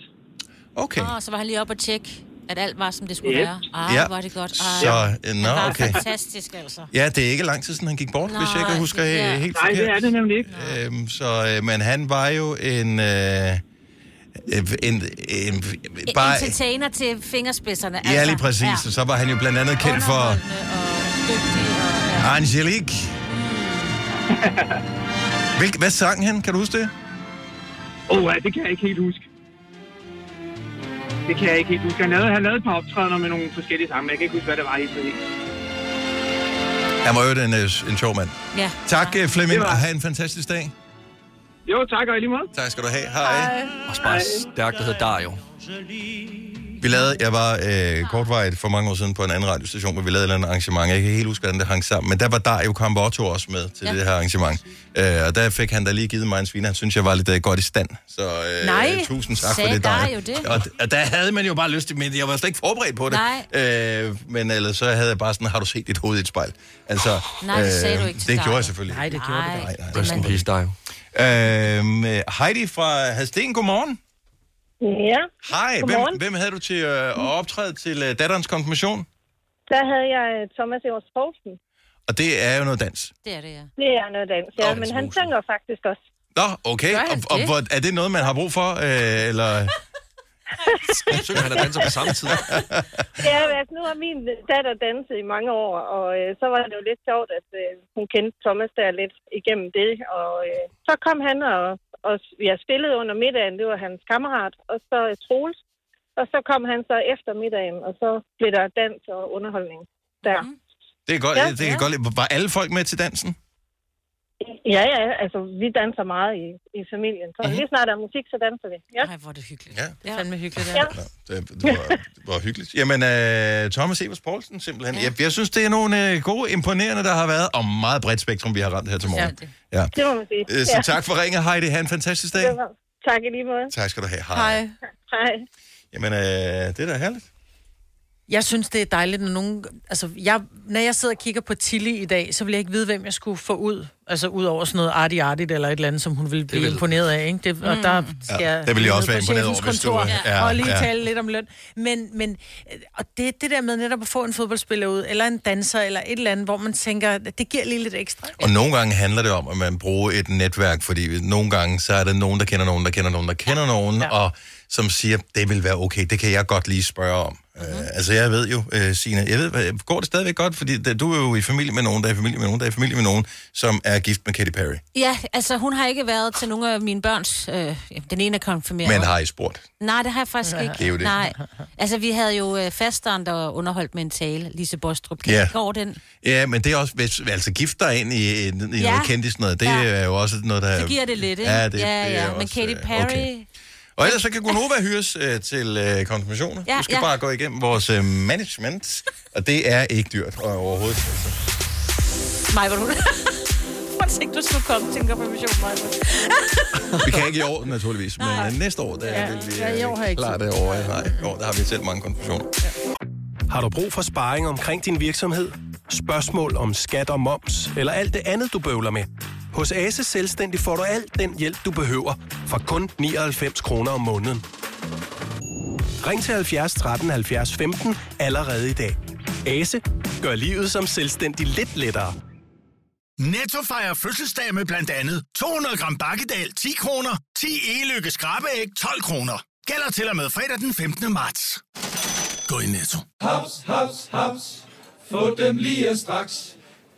Okay. Oh, så var han lige op og tjekke, at alt var, som det skulle Yep. være. Ah, Ja. var det godt. Ej. Så, øh, nå, Han var okay. fantastisk, altså. Ja, det er ikke lang tid siden, han gik bort, Nej, hvis jeg ikke husker det- ja. ja. helt Nej, det forkert. er det nemlig ikke. Øhm, så, øh, men han var jo en... Øh, en, en, en Bare... Entertainer til fingerspidserne. ja, lige præcis. Ja. Så var han jo blandt andet kendt for Angelique. Hvilk, hvad sang han? Kan du huske det? Åh, oh, det kan jeg ikke helt huske. Det kan jeg ikke helt huske. Han lavede, han lavede et par optrædener med nogle forskellige sange, men jeg kan ikke huske, hvad det var helt præcis. Han var jo en, øh, en sjov mand. Ja. Tak, øh, Flemming, og have en fantastisk dag. Jo, tak og i lige måde. Tak skal du have. Hej. Og bare stærkt, der hedder Dario. Vi lavede, jeg var øh, kortvarigt for mange år siden på en anden radiostation, hvor vi lavede et eller andet arrangement. Jeg kan ikke helt huske, hvordan det hang sammen. Men der var Dario Campotto også med til ja. det her arrangement. Øh, og der fik han da lige givet mig en sviner. Han synes, jeg var lidt øh, godt i stand. Så øh, Nej, tusind tak for det, Dario det? Og, og der havde man jo bare lyst til, men jeg var slet ikke forberedt på det. Øh, men ellers så havde jeg bare sådan, har du set dit hoved i et spejl? Altså, Nej, det sagde du ikke Det Dario. gjorde jeg selvfølgelig. Nej, det gjorde det Nej. ikke. Rest in peace, Dario. Øh, Heidi fra Hadsten, godmorgen. Ja, Hej, hvem, Godmorgen. hvem havde du til øh, at optræde til øh, datterens konfirmation? der havde jeg øh, Thomas Evers Poulsen. Og det er jo noget dans. Det er det, ja. Det er noget dans, ja, men han synger faktisk også. Nå, okay. Og, og hvor, er det noget, man har brug for? Øh, eller... Synger han og danser på samme tid? Ja, altså, nu har min datter danset i mange år, og øh, så var det jo lidt sjovt, at øh, hun kendte Thomas der lidt igennem det. Og øh, så kom han, og, og jeg spillede under middagen, det var hans kammerat, og så Troels. Og så kom han så efter middagen, og så blev der dans og underholdning der. Det er godt, Ja, det kan ja. godt. Var alle folk med til dansen? Ja, ja, altså vi danser meget i, i familien. Så lige snart der er musik, så danser vi. Ja. Nej, hvor er det hyggeligt. Ja. Det er fandme hyggeligt, ja. ja. Det, det, var, det var hyggeligt. Jamen, øh, Thomas Evers Poulsen, simpelthen. Jeg, jeg synes, det er nogle øh, gode, imponerende, der har været, og meget bredt spektrum, vi har ramt her til morgen. Ja. Det må man sige. Øh, Så ja. tak for ringet, Heidi. Ha' en fantastisk dag. Det var- Tak i lige måde. Tak skal du have. Hej. Hej. Hej. Jamen, øh, det er da herligt. Jeg synes, det er dejligt, når nogen... Altså, jeg, når jeg sidder og kigger på Tilly i dag, så vil jeg ikke vide, hvem jeg skulle få ud. Altså, ud over sådan noget artigt artigt eller et eller andet, som hun ville blive vil- imponeret af, ikke? Det, og Mm. der skal Ja, jeg det ville jeg også være imponeret over, hvis du- kontor ja, og lige ja. tale lidt om løn. Men, men øh, og det, det der med netop at få en fodboldspiller ud, eller en danser, eller et eller andet, hvor man tænker, det giver lige lidt ekstra. Og nogle gange handler det om, at man bruger et netværk, fordi nogle gange, så er der nogen, der kender nogen, der kender nogen, der kender nogen, ja. og som siger, det vil være okay, det kan jeg godt lige spørge om. Uh-huh. Uh, altså, jeg ved jo, uh, Signe, jeg ved, går det stadigvæk godt? Fordi det, du er jo i familie med nogen, der er i familie med nogen, der er i familie med nogen, som er gift med Katy Perry. Ja, altså hun har ikke været til nogle af mine børns... Øh, den ene er konfirmeret. Men har I spurgt? Nej, det har jeg faktisk ikke. Det er jo det. Nej. Altså, vi havde jo øh, fasteren, der underholdt med en tale. Lise Bostrup. Kan Ja. Går den? Ja, men det er også, hvis, altså gift dig ind i, i, i ja. Noget kendis noget, det ja. er jo også noget, der... Så giver det lidt, ikke? Ja, det, ja, det er ja. Men også, Katy øh, Perry... okay. Og ellers så kan Gunova hyres øh, til øh, konfirmationer. Ja, du skal ja. bare gå igennem vores øh, management, og det er ikke dyrt øh, overhovedet. Mig, hvor du... Prøv ikke, du skulle komme til en konfirmation, Maja. Vi kan ikke i år, naturligvis, men øh, næste år, der Ja, vil vi ja, i år har jeg ikke klare det over. Nej, i år, der har vi selv mange konfirmationer. Har du brug for sparring omkring din virksomhed? Spørgsmål om skat og moms, eller alt det andet, du bøvler med? Hos Ase Selvstændig får du alt den hjælp, du behøver, for kun 99 kroner om måneden. Ring til 70 13 70 15 allerede i dag. Ase gør livet som selvstændig lidt lettere. Netto fejrer fødselsdag med blandt andet 200 gram bakkedal 10 kroner, 10 e-lykke skrabeæg 12 kroner. Gælder til og med fredag den 15. marts. Gå i Netto. Haps, haps, haps. Få dem lige straks.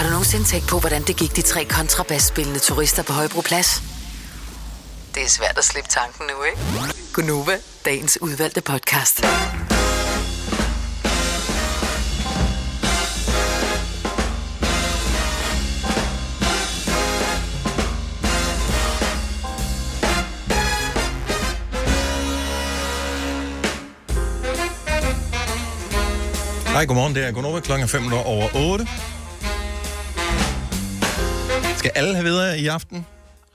Har du nogensinde tænkt på, hvordan det gik de tre kontrabasspillende turister på Højbroplads? Det er svært at slippe tanken nu, ikke? Gunova, dagens udvalgte podcast. Hej, godmorgen. Det er Gunova klokken 5 over 8. Skal alle have videre i aften?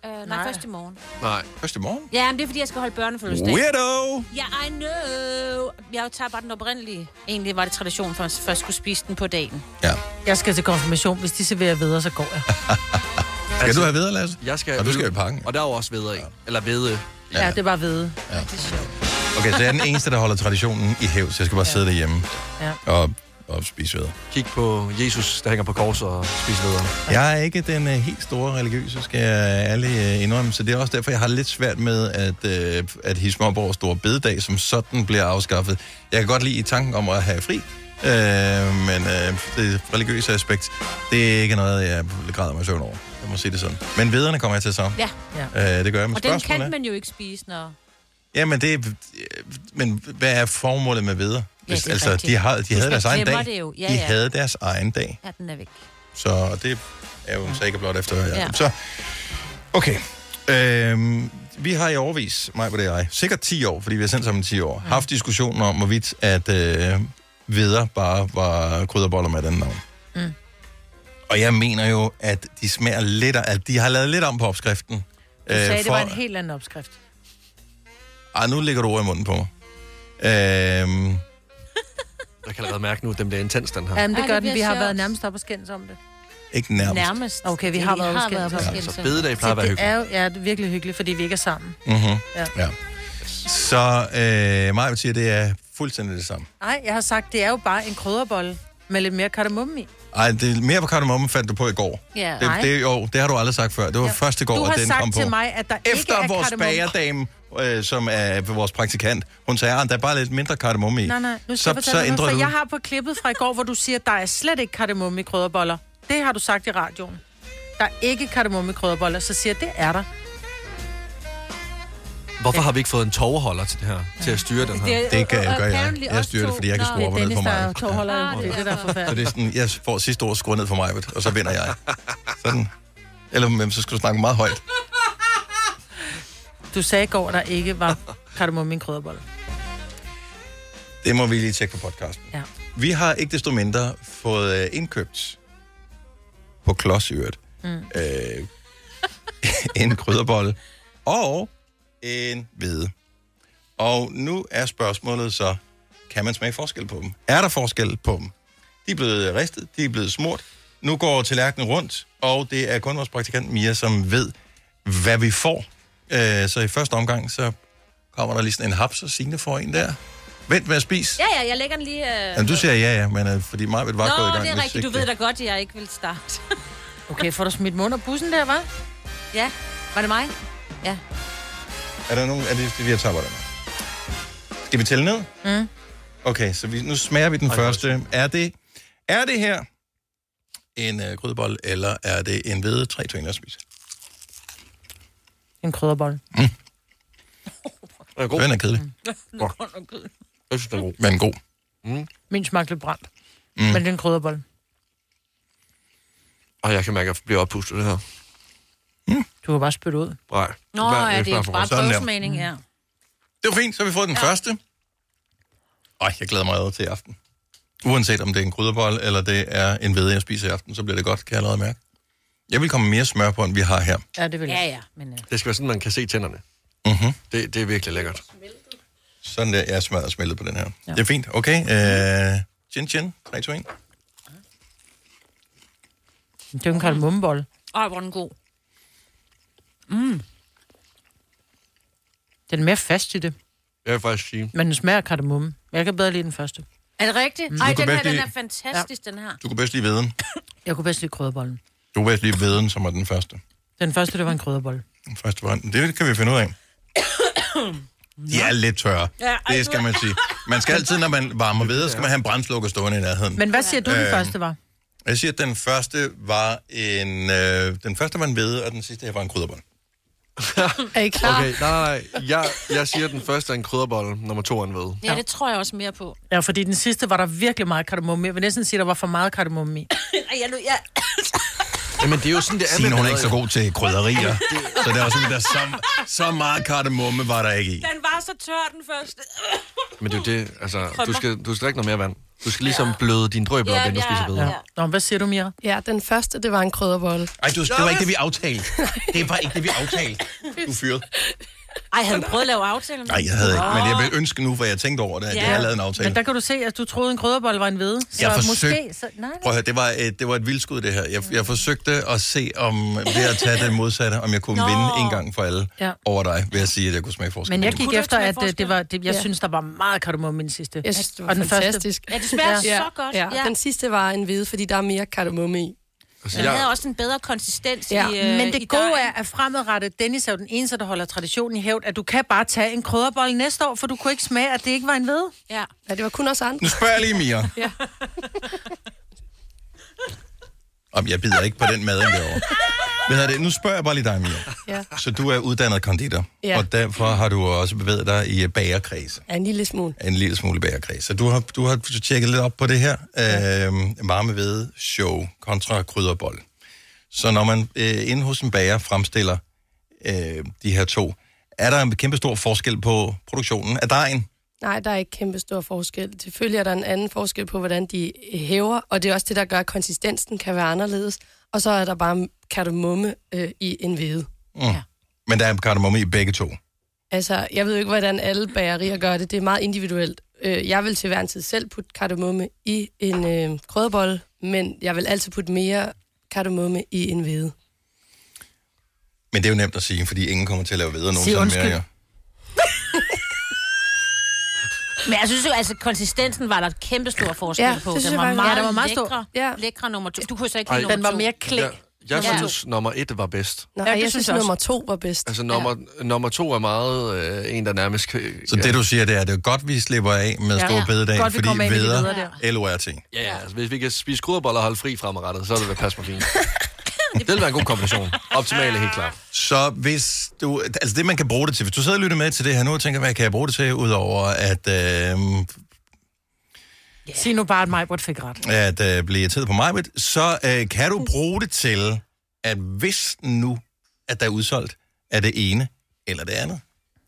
Øh, nej, først i morgen. Nej. Først i morgen? Ja, men det er, fordi jeg skal holde børnefødselsdag. Weirdo! Ja, I know. Jeg tager bare den oprindelige. Egentlig var det tradition for, at jeg først skulle spise den på dagen. Ja. Jeg skal til konfirmation. Hvis de serverer videre, så går jeg. Skal du have videre, Lasse? Jeg skal Og du skal i pakken. Og der er jo også vedre i. Eller vede. Ja, det var ved. Ja. Okay, så jeg er den eneste, der holder traditionen i hæv, så jeg skal bare sidde derhjemme Ja. og, og spise videre. Kig på Jesus, der hænger på kors og spise videre. Jeg er ikke den uh, helt store religiøse, skal jeg ærligt uh, indrømme, så det er også derfor, jeg har lidt svært med, at, uh, at hisse mig op over store bededag, som sådan bliver afskaffet. Jeg kan godt lide tanken om at have fri, uh, men uh, det religiøse aspekt, det er ikke noget, jeg græder mig søvn over. Jeg må sige det sådan. Men vederne kommer jeg til så. Ja. ja. Uh, det gør jeg med Og den kan man jo ikke spise, når... Ja, men det er, men hvad er formålet med videre? Ja, altså, rigtigt. de, har, de Hvis havde deres egen dag. det jo. Ja, de ja. havde deres egen dag. Ja, den er væk. Så det er jo en sikker blot efter. Ja. Ja. Så, okay. Øhm, vi har i overvis, mig på det jeg, sikkert 10 år, fordi vi har sendt sammen i 10 år, haft diskussionen om, hvorvidt at øh, videre bare var krydderboller med den navn. Mm. Og jeg mener jo, at de smager lidt, af- at de har lavet lidt om på opskriften. Du sagde, det var en helt anden opskrift. Ej, nu ligger du ord i munden på mig. Øhm, Jeg kan allerede mærke nu, at den bliver intens, den her. Jamen, det Ej, gør det den. Vi har sjovt. været nærmest op og skændes om det. ikke nærmest. Nærmest. Okay, vi Ja, har vi været har op og været skændes det. skændes. Så bededag plejer at være det hyggeligt. er jo ja, det er virkelig hyggeligt, fordi vi ikke er sammen. Mm-hmm. Ja. Ja. Så øh, Maja vil sige, at det er fuldstændig det samme. Nej, jeg har sagt, det er jo bare en krydderbolle med lidt mere kardemomme i. Ej, det er mere på kardemomme fandt du på i går. Ja. det, Nej. det, jo, det har du aldrig sagt før. Det var ja. først i går, Du har at den sagt kom på. til mig, at der ikke Efter er vores kardemomme. bagerdame, øh, som er vores praktikant, hun sagde, at der er bare lidt mindre kardemomme i. Nej, nej, nu skal så, jeg så fortælle dig, ændrer noget, du. for jeg har på klippet fra i går, hvor du siger, at der er slet ikke kardemomme i krydderboller. Det har du sagt i radioen. Der er ikke kardemomme i krydderboller, så siger jeg, det er der. Hvorfor har vi ikke fået en tovholder til det her? Til at styre den her? Det kan jeg gøre, jeg. Jeg styrer det, fordi jeg kan skrue op og ned for mig. tovholder, det er det, der er Så det er sådan, jeg får sidste ord skruet ned for mig, og så vinder jeg. Sådan. Eller men så skal du snakke meget højt. Du sagde i går, der ikke var kardemomme i en krydderbolle. Det må vi lige tjekke på podcasten. Ja. Vi har ikke desto mindre fået øh, indkøbt på klods i øvrigt, Mm. øh, en krydderbolle og en hvide. Og nu er spørgsmålet så, kan man smage forskel på dem? Er der forskel på dem? De er blevet ristet, de er blevet smurt. Nu går tallerkenen rundt, og det er kun vores praktikant Mia, som ved, hvad vi får. Øh, så i første omgang, så kommer der lige sådan en haps, og Signe får en der. Vent med at spise. Ja, ja, jeg lægger den lige... Øh... Jamen, du siger ja, ja, men uh, fordi mig vil bare Nå, gået i gang. det er rigtigt. Du ved da godt, at jeg ikke vil starte. Okay, får du smidt mund og bussen der, hva'? ja. Var det mig? Ja. Er der nogen af det, vi har tabt der? Skal vi tælle ned? Mm. Okay, så vi, nu smager vi den første. Er det, er det her en uh, grydebold, eller er det en hvede 3 2 at spise? En krydderbolle. Mm. Den er god. Den er kedelig. Jeg synes, den er god. Men god. Mm. Min smagte lidt brændt. Mm. Men det er en krydderbolle. Og jeg kan mærke, at jeg bliver oppustet det her. Du kan bare spytte ud. Nej. Nå, Hvad- ja, det er bare prøvesmagning, ja. Det var fint, så har vi fået den ja. første. Ej, jeg glæder mig til i aften. Uanset om det er en krydderbold, eller det er en hvede, jeg spiser i aften, så bliver det godt, kan jeg allerede mærke. Jeg vil komme mere smør på, end vi har her. Ja, det vil jeg. Ja, ja. Men, uh... Det skal være sådan, man kan se tænderne. Mm-hmm. Det, det er virkelig lækkert. Sådan der, jeg smadrer smeltet på den her. Ja. Det er fint, okay. Uh, chin chin, 3, 2, 1. Det er jo en kardemommebolle. Ej, hvor er den god. Mm. Den er mere fast i det. Jeg vil faktisk sige. Men den smager af kardemomme. Jeg kan bedre lide den første. Er det rigtigt? Mm. Ej, den her, den er fantastisk, den her. Du kunne bedst lide veden. Jeg kunne bedst lide krydderbollen. Du bedst lide veden, som var den første. Den første, det var en krydderbolle. Den første var Det kan vi finde ud af. De er lidt tørre. Ja, ej, det skal man sige. Man skal altid, når man varmer ved, skal man have en brændslukker stående i nærheden. Men hvad siger du, den Øhm, første var? Jeg siger, at den første var en, øh, den første var en hvede, og den sidste her var en krydderbold. Er I klar? Okay, nej, nej, nej. Jeg, jeg siger, at den første er en krydderbolle, nummer to er en ved. Ja, det tror jeg også mere på. Ja, fordi den sidste var der virkelig meget kardemomme i. Jeg vil næsten sige, at der var for meget kardemomme i. Ej, jeg, jeg, Jamen, det er jo sådan, det er Signe, hun er ikke så god til krydderier. så der var sådan, der så, så meget kardemomme var der ikke i. Den var så tør, den første. Men det er jo det, altså, du skal, du skal drikke noget mere vand. Du skal ligesom bløde din drøb op, Ja, inden du ja, spiser videre. ja. Nå, hvad siger du, Mira? Ja, den første, det var en krydderbolle. Ej, du, det var ikke det, vi aftalte. Det var ikke det, vi aftalte. Du er fyret. Ej, havde du prøvet at lave aftale? med Nej, jeg havde ikke. Men jeg vil ønske nu, for jeg tænkte over det, at ja. jeg havde lavet en aftale. Men der kan du se, at du troede, en krydderbolle var en hvede. Så Jeg måske... forsøgte- Så, nej, Prøv at høre, det var et, det var et vildskud, det her. Jeg, jeg forsøgte at se, om ved at tage det modsatte, om jeg kunne Nå. vinde en gang for alle Ja. over dig, ved at sige, at jeg kunne smage forskel. Men jeg gik det. efter, at øh, det var, det, jeg Ja. synes, der var meget kardemomme i den sidste. Jeg synes, det var Og den fantastisk. Første. Ja, det smager så godt. Ja. Ja. Den sidste var en hvide, fordi der er mere kardemomme i. Den havde også en bedre konsistens Ja. i, øh, Men i det gode dejen. er, at fremadrettet, Dennis er jo den eneste, der holder traditionen i hævd, at du kan bare tage en krydderbolle næste år, for du kunne ikke smage, at det ikke var en ved. Ja. ja, det var kun os andre. Nu spørger jeg lige Mia. Ja. Om jeg bider ikke på den mad derovre. Hvad det? Nu spørger jeg bare lige dig, Mia. Ja. Så du er uddannet konditor, Ja. og derfor har du også bevæget dig i bagerkreds. Ja, en lille smule. En lille smule bagerkreds. Så du har, du har tjekket lidt op på det her øh, varme ved show kontra krydderbold. Så når man øh, inde hos en bager fremstiller øh, de her to, er der en kæmpe stor forskel på produktionen af dejen? Nej, der er ikke kæmpe stor forskel. Selvfølgelig er der en anden forskel på, hvordan de hæver, og det er også det, der gør, at konsistensen kan være anderledes. Og så er der bare kardemomme øh, i en hvede. Mm. Ja. Men der er kardemomme i begge to. Altså, jeg ved jo ikke, hvordan alle bagerier gør det. Det er meget individuelt. Øh, jeg vil til hver en tid selv putte kardemomme i en øh, krydderbolle, men jeg vil altid putte mere kardemomme i en hvede. Men det er jo nemt at sige, fordi ingen kommer til at lave videre Sig nogensinde undskyld. mere. Men jeg synes jo, altså, konsistensen var der et kæmpe stor forskel Ja, på. det Den jeg var meget, Ja, den var meget stor. lækre, Ja. lækre nummer to. Du kunne så ikke Ej. lide nummer Den var to. mere klæ. Jeg, jeg Ja. synes, nummer et var bedst. Nej, Ja, ja, det jeg synes synes, jeg også. nummer to var bedst. Altså, nummer, ja. nummer to er meget øh, en, der nærmest... Så det du siger, det er, det er godt, vi slipper af med Ja. store Ja. bededag, Godt, vi fordi kommer ind i de veder, videre LORT. Ja, ja. Altså, hvis vi kan spise krydderboller og holde fri fremadrettet, så er det vil passe mig fint. det vil være en god kombination. Optimale, helt klart. Så hvis du, altså det man kan bruge det til, hvis du sidder og lytter med til det her nu og tænker, hvad kan jeg bruge det til, udover at, øh, Sig nu bare, at Majbert fik ret. at øh, blive irriteret på mig, så øh, kan du bruge det til, at hvis nu, at der er udsolgt af det ene eller det andet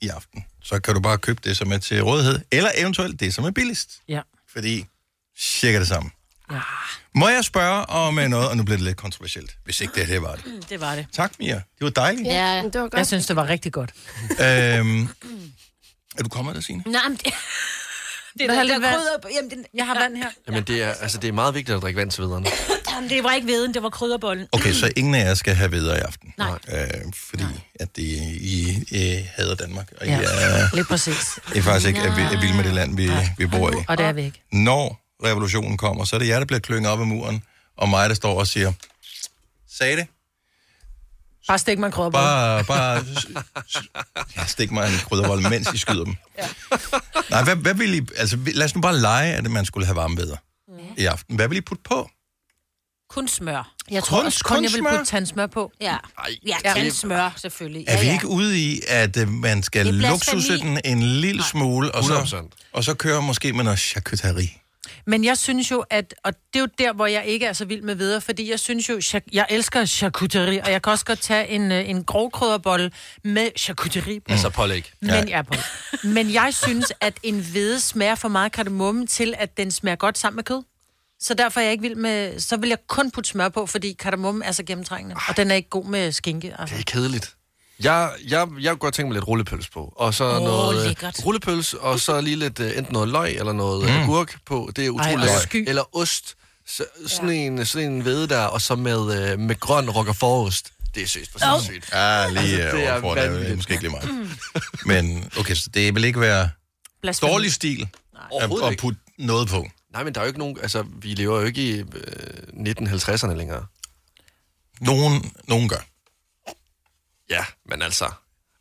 i aften, så kan du bare købe det, som er til rådighed, eller eventuelt det, som er billigst. Ja. Fordi cirka det samme. Ja. Må jeg spørge om øh, noget, og nu bliver det lidt kontroversielt, hvis ikke det her var det. Det var det. Tak, Mia. Det var dejligt. Ja, det var godt. Jeg synes, det var rigtig godt. Øhm, er du kommet der, Signe? Nej, men det... Det er der, lidt krydder... Jamen, den, Jeg har vand her. Jamen, det er, altså, det er meget vigtigt at drikke vand til viderne. Jamen, det var ikke veden, det var krydderbollen. Okay, så ingen af jer skal have videre i aften. Nej. Øh, fordi at det, I, I hader Danmark, og Ja, I er, lige præcis. I er faktisk ikke er, er vilde med det land, vi, vi bor i. Og det er vi ikke. Når revolutionen kommer, så er det jer, der bliver klynget op ad muren, og mig, der står og siger, sagde det? Bare stik mig en krydderbolle. Bare, bare ja, stik mig en kryddervold, mens I skyder dem. Ja. Nej, hvad, hvad vil I, altså lad os nu bare lege, at man skulle have varme bedre i aften. Hvad vil I putte på? Kun smør. Jeg tror Kun- også kun, kun jeg vil smør? putte tandsmør på. Ja, ja Ja. tandsmør selvfølgelig. Er ja, vi ja. ikke ude i, at uh, man skal luksusse den en lille smule, og så, 100%. og så køre måske med noget charcuterie? Men jeg synes jo, at, og det er jo der, hvor jeg ikke er så vild med videre, fordi jeg synes jo, jeg elsker charcuterie, og jeg kan også godt tage en, øh, en grov krydderbolle med charcuterie på. Altså pålæg. Men, ja. på. Men jeg synes, at en hvede smager for meget kardemomme til, at den smager godt sammen med kød. Så derfor er jeg ikke vild med... Så vil jeg kun putte smør på, fordi kardemomme er så gennemtrængende. Og den er ikke god med skinke. Altså. Det er kedeligt. Jeg, jeg, jeg kunne godt tænke mig lidt rullepøls på. Og så Åh, noget øh, lækkert. rullepøls, og så lige lidt uh, enten noget løg eller noget mm. agurk på. Det er utroligt sky. Eller ost. Så, sådan, en, sådan en hvede der, og så med, uh, med grøn roquefort-ost. Det er søst for Åh. sindssygt. Ja, lige Altså, det er overfor, det er måske ikke lige meget. Men okay, så det vil ikke være Blasfemi. dårlig stil at, at putte noget på. Nej, men der er jo ikke nogen... Altså, vi lever jo ikke i øh, 1950'erne længere. Nogen, nogen gør. Ja, men altså...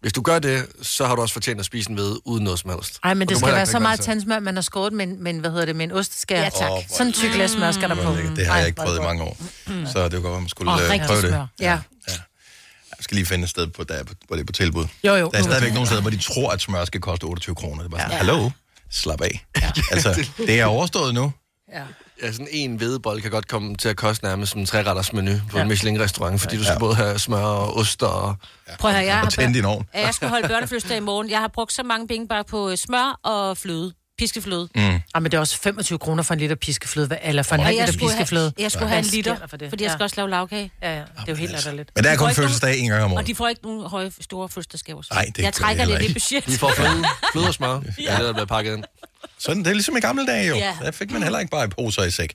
Hvis du gør det, så har du også fortjent at spise en ved uden noget som helst. Ej, men det skal være så meget tandsmør, man har skåret med, en- med, en, hvad hedder det, med en osteskær. Ja, tak. Hvor Sådan en tyk glas smør skal der på. Det har jeg ikke prøvet i mange år. Så det var godt, at man skulle rigtig prøve det. Ja. Jeg skal lige finde et sted, på, der, er på- hvor det er på tilbud. Jo, jo. Der er stadigvæk nogle steder, hvor de tror, at smør skal koste 28 kroner. Det er bare sådan, Ja. hallo, slap af. Altså, det er overstået nu. Ja. Ja, sådan en hvedebold kan godt komme til at koste nærmest som en treretters menu på Ja. en Michelin-restaurant, fordi du skal Ja. både have smør og ost og... Prøv at høre, jeg Og har, tænde din ovn. Ja, jeg skal holde børnefødselsdag i morgen. Jeg har brugt så mange penge bare på øh, smør og fløde. Piskefløde. Mm. Ah, men det er også 25 kroner for en liter piskefløde, hva- eller for en Og halv jeg liter skulle have- piskefløde. jeg skulle Hvad have en liter, for det? fordi jeg skal også lave lavkage. Ja, ja, det er jo helt latterligt. Men der er kun fødselsdag en gang om Og året. de får ikke nogen høje, store fødselsdagsgaver. Nej, det Jeg trækker de det i det ikke. budget. De får fløde, fløde og smør. ja. det, der bliver pakket ind. Sådan, det er ligesom i gamle dage jo. Ja. Der fik man heller ikke bare i poser i sæk.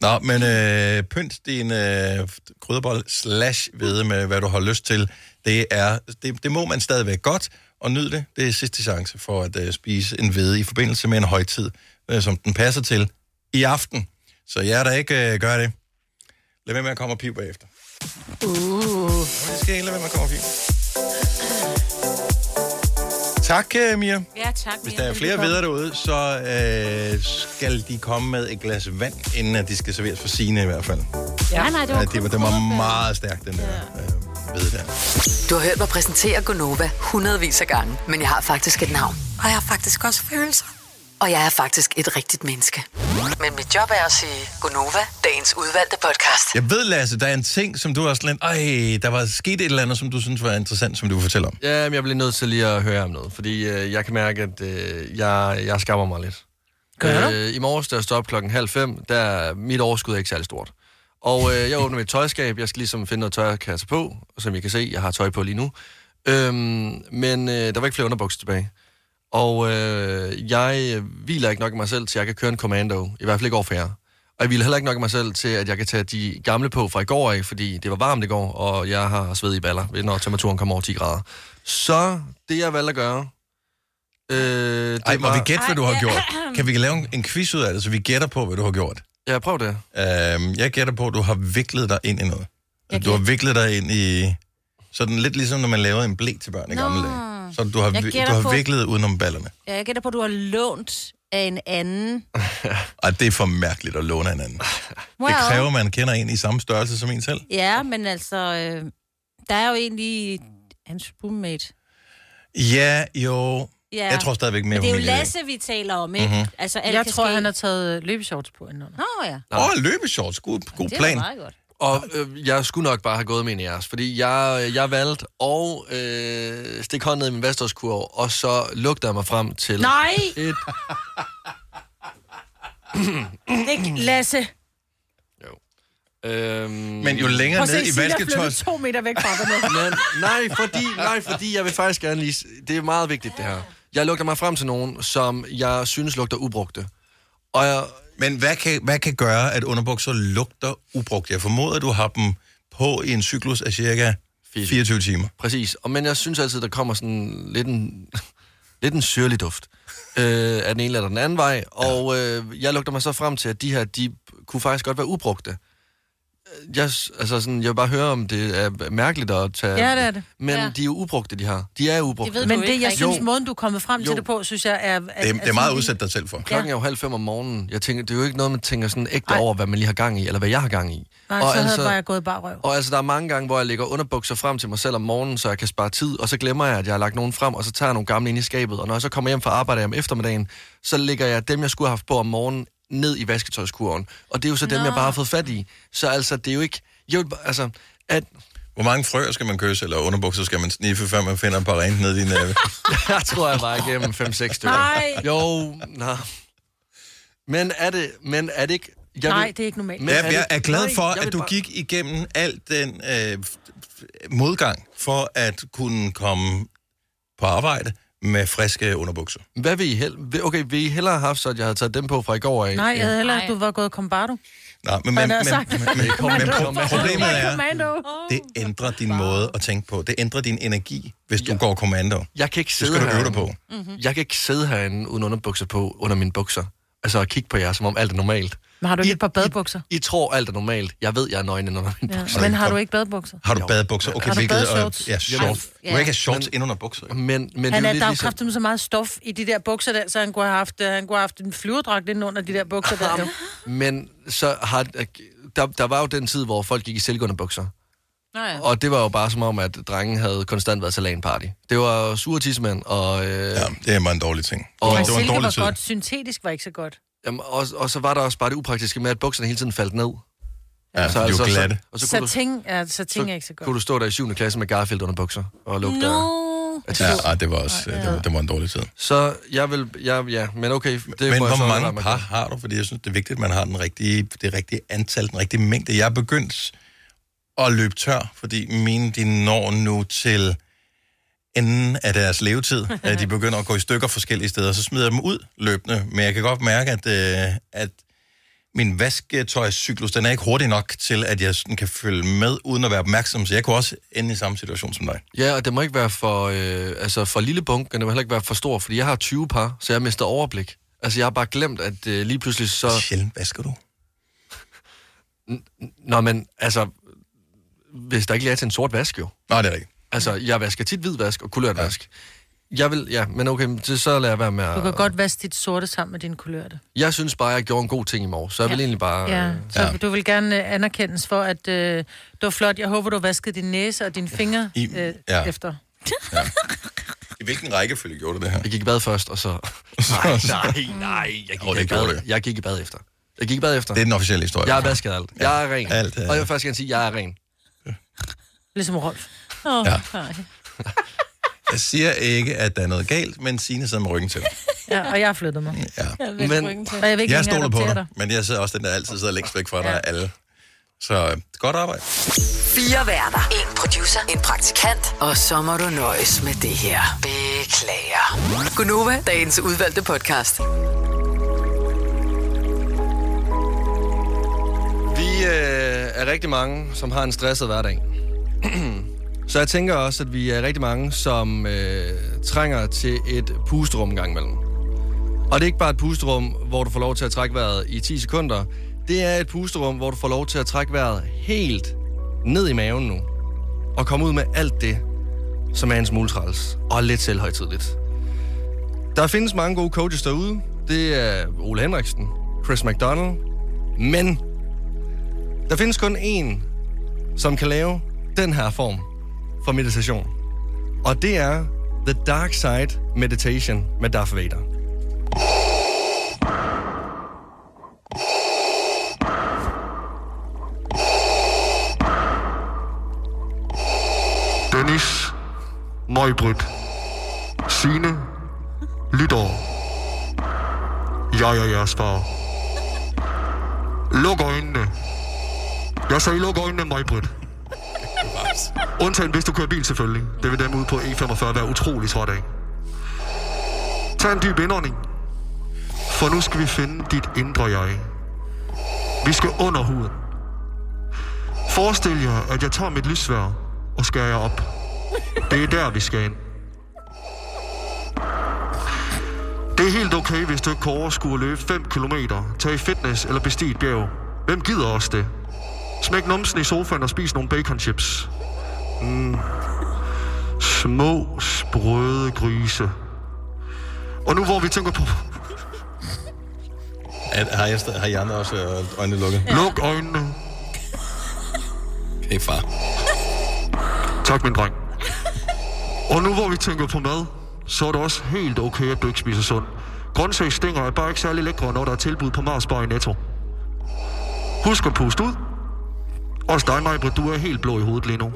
Nå, men øh, pynt din øh, krydderbold slash hvede med, hvad du har lyst til. Det, er, det, det må man stadigvæk godt, og nyd det. Det er sidste chance for at øh, spise en hvede i forbindelse med en højtid, øh, som den passer til i aften. Så jer, der ikke øh, gør det, lad være med at komme og pive bagefter. Uh. Det skal ikke lade være med at komme og pive. Tak, øh, Mia. Ja, tak. Hvis Mia. der er flere videre derude, så øh, skal de komme med et glas vand, inden at de skal serveres for sine i hvert fald. Ja, nej, det var Ja, det, var, det var meget stærkt, den der øh, ved der. Du har hørt mig præsentere Gonova hundredvis af gange, men jeg har faktisk et navn. Og jeg har faktisk også følelser. Og jeg er faktisk et rigtigt menneske. Men mit job er at sige Gonova, dagens udvalgte podcast. Jeg ved, Lasse, der er en ting, som du har sådan lidt, Ej, der var sket et eller andet, som du synes var interessant, som du vil fortælle om. Ja, men jeg bliver nødt til lige at høre om noget, fordi øh, jeg kan mærke, at øh, jeg, jeg skammer mig lidt. Gør du? Øh, I morges, da jeg stod op klokken halv fem, der er mit overskud er ikke særlig stort. Og øh, jeg åbner mit tøjskab, jeg skal ligesom finde noget tøj, jeg kan tage på, som I kan se, jeg har tøj på lige nu. Øhm, men øh, der var ikke flere underbukser tilbage. Og øh, jeg øh, hviler ikke nok i mig selv, til jeg kan køre en commando, i hvert fald ikke over for jer. Og jeg hviler heller ikke nok i mig selv til, at jeg kan tage de gamle på fra i går af, fordi det var varmt i går, og jeg har sved i baller, når temperaturen kommer over 10 grader. Så det, jeg valgte at gøre... Øh, det Ej, må var- vi gætte, hvad du har gjort? Kan vi lave en- en quiz ud af det, så vi gætter på, hvad du har gjort? Ja, prøv det. Øhm, jeg gætter på, at du har viklet dig ind i noget. Jeg Du har viklet dig ind i... Sådan lidt ligesom, når man laver en blæ til børn i Nå. gamle dage. Så du har, vi- du har på- viklet udenom ballerne. Ja, jeg gætter på, at du har lånt af en anden. Ej, det er for mærkeligt at låne hinanden. Wow. Det kræver, at man kender en i samme størrelse som en selv. Ja, men altså, øh, der er jo egentlig hans roommate. Ja, jo. Ja. Jeg tror stadigvæk mere Men det er jo det. Lasse, vi taler om, ikke? Mhm. Mm-hmm. Altså, alt Jeg tror, ske. han har taget løbeshorts på indenunder. Nå ja. Åh, oh, løbeshorts. God, god Det plan. var meget godt. Og øh, jeg skulle nok bare have gået med en af jeres, fordi jeg, jeg valgte at øh, stikke hånden ned i min vestårskurv, og så lugtede jeg mig frem til Nej! et... Ikke Lasse. Øhm, Men jo længere ned i Silla vasketøj... flyttet to meter væk fra dig. Men, nej, fordi, nej, fordi jeg vil faktisk gerne lige... Det er meget vigtigt, det her. Jeg lugter mig frem til nogen, som jeg synes lugter ubrugte. Og jeg, Men hvad kan, hvad kan gøre, at underbukser lugter ubrugt? Jeg formoder, at du har dem på i en cyklus af cirka 24 timer. Præcis. Og, men jeg synes altid, der kommer sådan lidt en, lidt en syrlig duft øh, af den ene eller den anden vej. Og øh, jeg lugter mig så frem til, at de her, de kunne faktisk godt være ubrugte. Jeg, altså sådan, jeg vil bare høre, om det er mærkeligt at tage... Ja, det er det. Men Ja. de er jo ubrugte, de her. De er ubrugte. Men det, jeg synes, Jo. måden, du er kommet frem til Jo. det på, synes jeg er... Det er, det er meget udsat dig selv for. Klokken er jo halv fem om morgenen. Jeg tænker, det er jo ikke noget, man tænker sådan ægte over, hvad man lige har gang i, eller hvad jeg har gang i. Nej, så havde bare jeg gået bare røv. Og altså, der er mange gange, hvor jeg lægger underbukser frem til mig selv om morgenen, så jeg kan spare tid, og så glemmer jeg, at jeg har lagt nogen frem, og så tager jeg nogle gamle ind i skabet. Og når jeg så kommer hjem fra arbejde om eftermiddagen, så lægger jeg dem, jeg skulle have haft på om morgenen, ned i vasketøjskurven. Og det er jo så dem, Nå. jeg bare har fået fat i. Så altså, det er jo ikke... Bare- altså, at... Hvor mange frøer skal man kysse, eller underbukser skal man sniffe, før man finder et par rent ned i næve? jeg tror, jeg var igennem 5-6 stykker. Nej. Jo, nej. Men er det, men er det ikke... Jeg Nej, vil- det er ikke normalt. Men Jeg, det- jeg er glad Nej, for, vil at du bare- gik igennem alt den øh, modgang for at kunne komme på arbejde med friske underbukser. Hvad vil I hellere... Okay, vil I hellere have haft, så at jeg havde taget dem på fra i går af? Nej, jeg havde hellere, at du var gået kombardo. Nej, men, men, men, men, men, men, pro- problemet er, det ændrer din måde at tænke på. Det ændrer din energi, hvis du går kommando. Jeg kan ikke Det sidde skal du øve dig herinde. på. Mm-hmm. Jeg kan ikke sidde herinde uden underbukser på, under mine bukser. Altså at kigge på jer, som om alt er normalt. Men har du ikke et par badebukser? I tror, alt er normalt. Jeg ved, jeg er nøgen under mine Ja. bukser. Men har du ikke badebukser? Har du badebukser? Okay, Har du hvilket, badeshorts? ja, shorts. Du kan ikke have shorts ind under bukser. jo. Men, men Han det er, er jo der er jo ligesom... kraftigt så meget stof i de der bukser der, så han kunne have haft, øh, han kunne have haft en flyverdragt ind under de der bukser der. jo. Men så har... Der, der var jo den tid, hvor folk gik i silkeunderbukser. Nå ja. Og det var jo bare som om, at drengen havde konstant været til LAN-party. Det var sure tissemænd, og... Øh, ja, det er en dårlig ting. Og, Men det var en silke dårlig var tid. godt, syntetisk var ikke så godt. Jamen, og, og så var der også bare det upraktiske med, at bukserne hele tiden faldt ned. Ja, de var glatte. og så kunne, du, Satin, ja, satin er ikke så godt. kunne du stå der i 7. klasse med Garfield under bukser og lugte No. af- Ja, ej, det var også det var, det var en dårlig tid. Så jeg vil... Ja, ja men okay. Det Men hvor så mange par har du? Fordi jeg synes, det er vigtigt, at man har den rigtige, det rigtige antal, den rigtige mængde. Jeg er begyndt at løbe tør, fordi mine, de når nu til enden af deres levetid. at de begynder at gå i stykker forskellige steder, så smider jeg dem ud løbende. Men jeg kan godt mærke, at, øh, at min vasketøjscyklus, den er ikke hurtig nok til, at jeg sådan kan følge med, uden at være opmærksom. Så jeg kunne også ende i samme situation som dig. Ja, og det må ikke være for, øh, altså for lille bunk, men det må heller ikke være for stor, fordi jeg har 20 par, så jeg mister overblik. Altså, jeg har bare glemt, at øh, lige pludselig så... Sjældent vasker du? Nå, men altså, hvis der ikke lige er til en sort vask, jo. Nej, det er rigtigt. Altså, jeg vasker tit hvid vask og kulørt ja. Jeg vil, ja, men okay, så- så lader jeg være med Du kan at... godt vaske dit sorte sammen med din kulørte. Jeg synes bare, jeg gjorde en god ting i morgen, så jeg vil egentlig bare... Ja, øh, så ja. du vil gerne øh, anerkendes for, at øh, det var flot. Jeg håber, du vaskede din næse og dine fingre I- øh, ja. efter. I hvilken rækkefølge gjorde du det her? Jeg gik i bad først, og så... Nej, nej, nej. Jeg gik, Åh, det i gjorde bad. det. jeg gik i bad efter. Jeg gik i bad efter. Det er den officielle historie. Jeg har vasket alt. Jeg er ren. Alt, øh. Og jeg vil faktisk gerne sige, at jeg er ren. Ligesom Rolf. Oh, Ja. nej. Jeg siger ikke, at der er noget galt, men Signe sidder med ryggen til. Ja, og jeg har flyttet mig. Ja. Jeg Men- og jeg vil ikke Jeg stoler på dig, men jeg sidder også den, der altid sidder længst væk fra dig af alle. Så øh, godt arbejde. Fire værter. En producer. En praktikant. Og så må du nøjes med det her. Beklager. Gunova, dagens udvalgte podcast. Vi øh, er rigtig mange, som har en stresset hverdag. Så jeg tænker også, at vi er rigtig mange, som øh, trænger til et pusterum en gang imellem. Og det er ikke bare et pusterum, hvor du får lov til at trække vejret i 10 sekunder. Det er et pusterum, hvor du får lov til at trække vejret helt ned i maven nu. Og komme ud med alt det, som er en smule træls. Og lidt selvhøjtidligt. Der findes mange gode coaches derude. Det er Ole Henriksen, Chris McDonald. Men der findes kun én, som kan lave den her form for meditation. Og det er The Dark Side Meditation med Darth Vader. Dennis, Møjbryt, Sine Lytter Jeg er jeres far. Luk øjnene. Jeg sagde luk øjnene, Møjbryt. Undtagen hvis du kører bil selvfølgelig. Det vil dem ude på E45 være utrolig trådt af. Tag en dyb indånding. For nu skal vi finde dit indre jeg. Vi skal under huden. Forestil jer, at jeg tager mit lysvær og skærer jer op. Det er der, vi skal ind. Det er helt okay, hvis du ikke kan overskue at løbe 5 km, tage i fitness eller bestige et bjerg. Hvem gider også det? Smæk numsen i sofaen og spis nogle bacon chips. Mm. Små, sprøde grise. Og nu hvor vi tænker på... At, har, jeg, har I andre også øh, øjnene lukket? Ja. Luk øjnene. Okay, far. Tak, min dreng. Og nu hvor vi tænker på mad, så er det også helt okay, at du ikke spiser sund. Grøntsagsstænger er bare ikke særlig lækre, når der er tilbud på Mars Bar i Netto. Husk at puste ud. Også dig, Majbrit, du er helt blå i hovedet lige nu.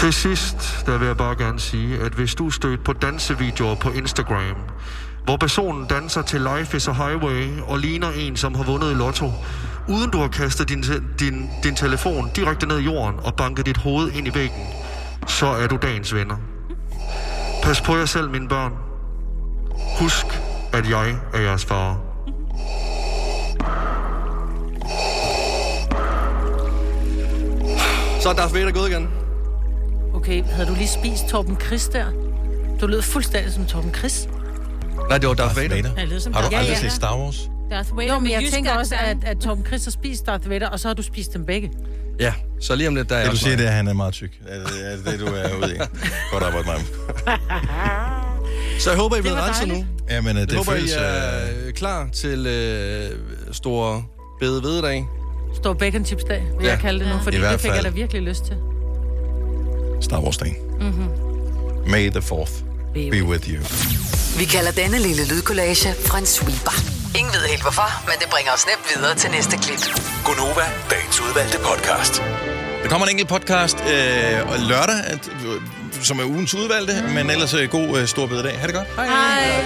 Til sidst, der vil jeg bare gerne sige, at hvis du stødt på dansevideoer på Instagram, hvor personen danser til Life is a Highway og ligner en, som har vundet i lotto, uden du har kastet din, din, din telefon direkte ned i jorden og banket dit hoved ind i væggen, så er du dagens venner. Pas på jer selv, mine børn. Husk, at jeg er jeres far. Så er Darth Vader gået igen. Okay, havde du lige spist Torben Chris der? Du lød fuldstændig som Torben Chris. Nej, det var Darth Vader. Ja, lyder som Har du Darth aldrig Vader. set Star Wars? Darth Vader Jo, men med jeg jysk tænker også, accent. at, at Torben Chris har spist Darth Vader, og så har du spist dem begge. Ja, så lige om lidt, der er Det du også siger, mig. det er, at han er meget tyk. Er det er det, det, du er ude i? Godt arbejde, mig. Så jeg håber, I er Det var renset nu. dejligt. Jamen, øh, det jeg håber, føles... I er øh, klar til øh, store bede vededag. Stor bacon chips dag, vil Ja. jeg kalde det nu, fordi I hvert det fik jeg da virkelig lyst til. Star Wars-dagen. Mm-hmm. May the 4th Be be with you. Vi kalder denne lille lydkollage en sweeper. Ingen ved helt hvorfor, men det bringer os nemt videre til næste klip. Gunova, dagens udvalgte podcast. Der kommer en enkelt podcast øh, og lørdag, at, øh, som er ugens udvalgte, men ellers øh, god øh, stor bededag. Ha' det godt. Hej.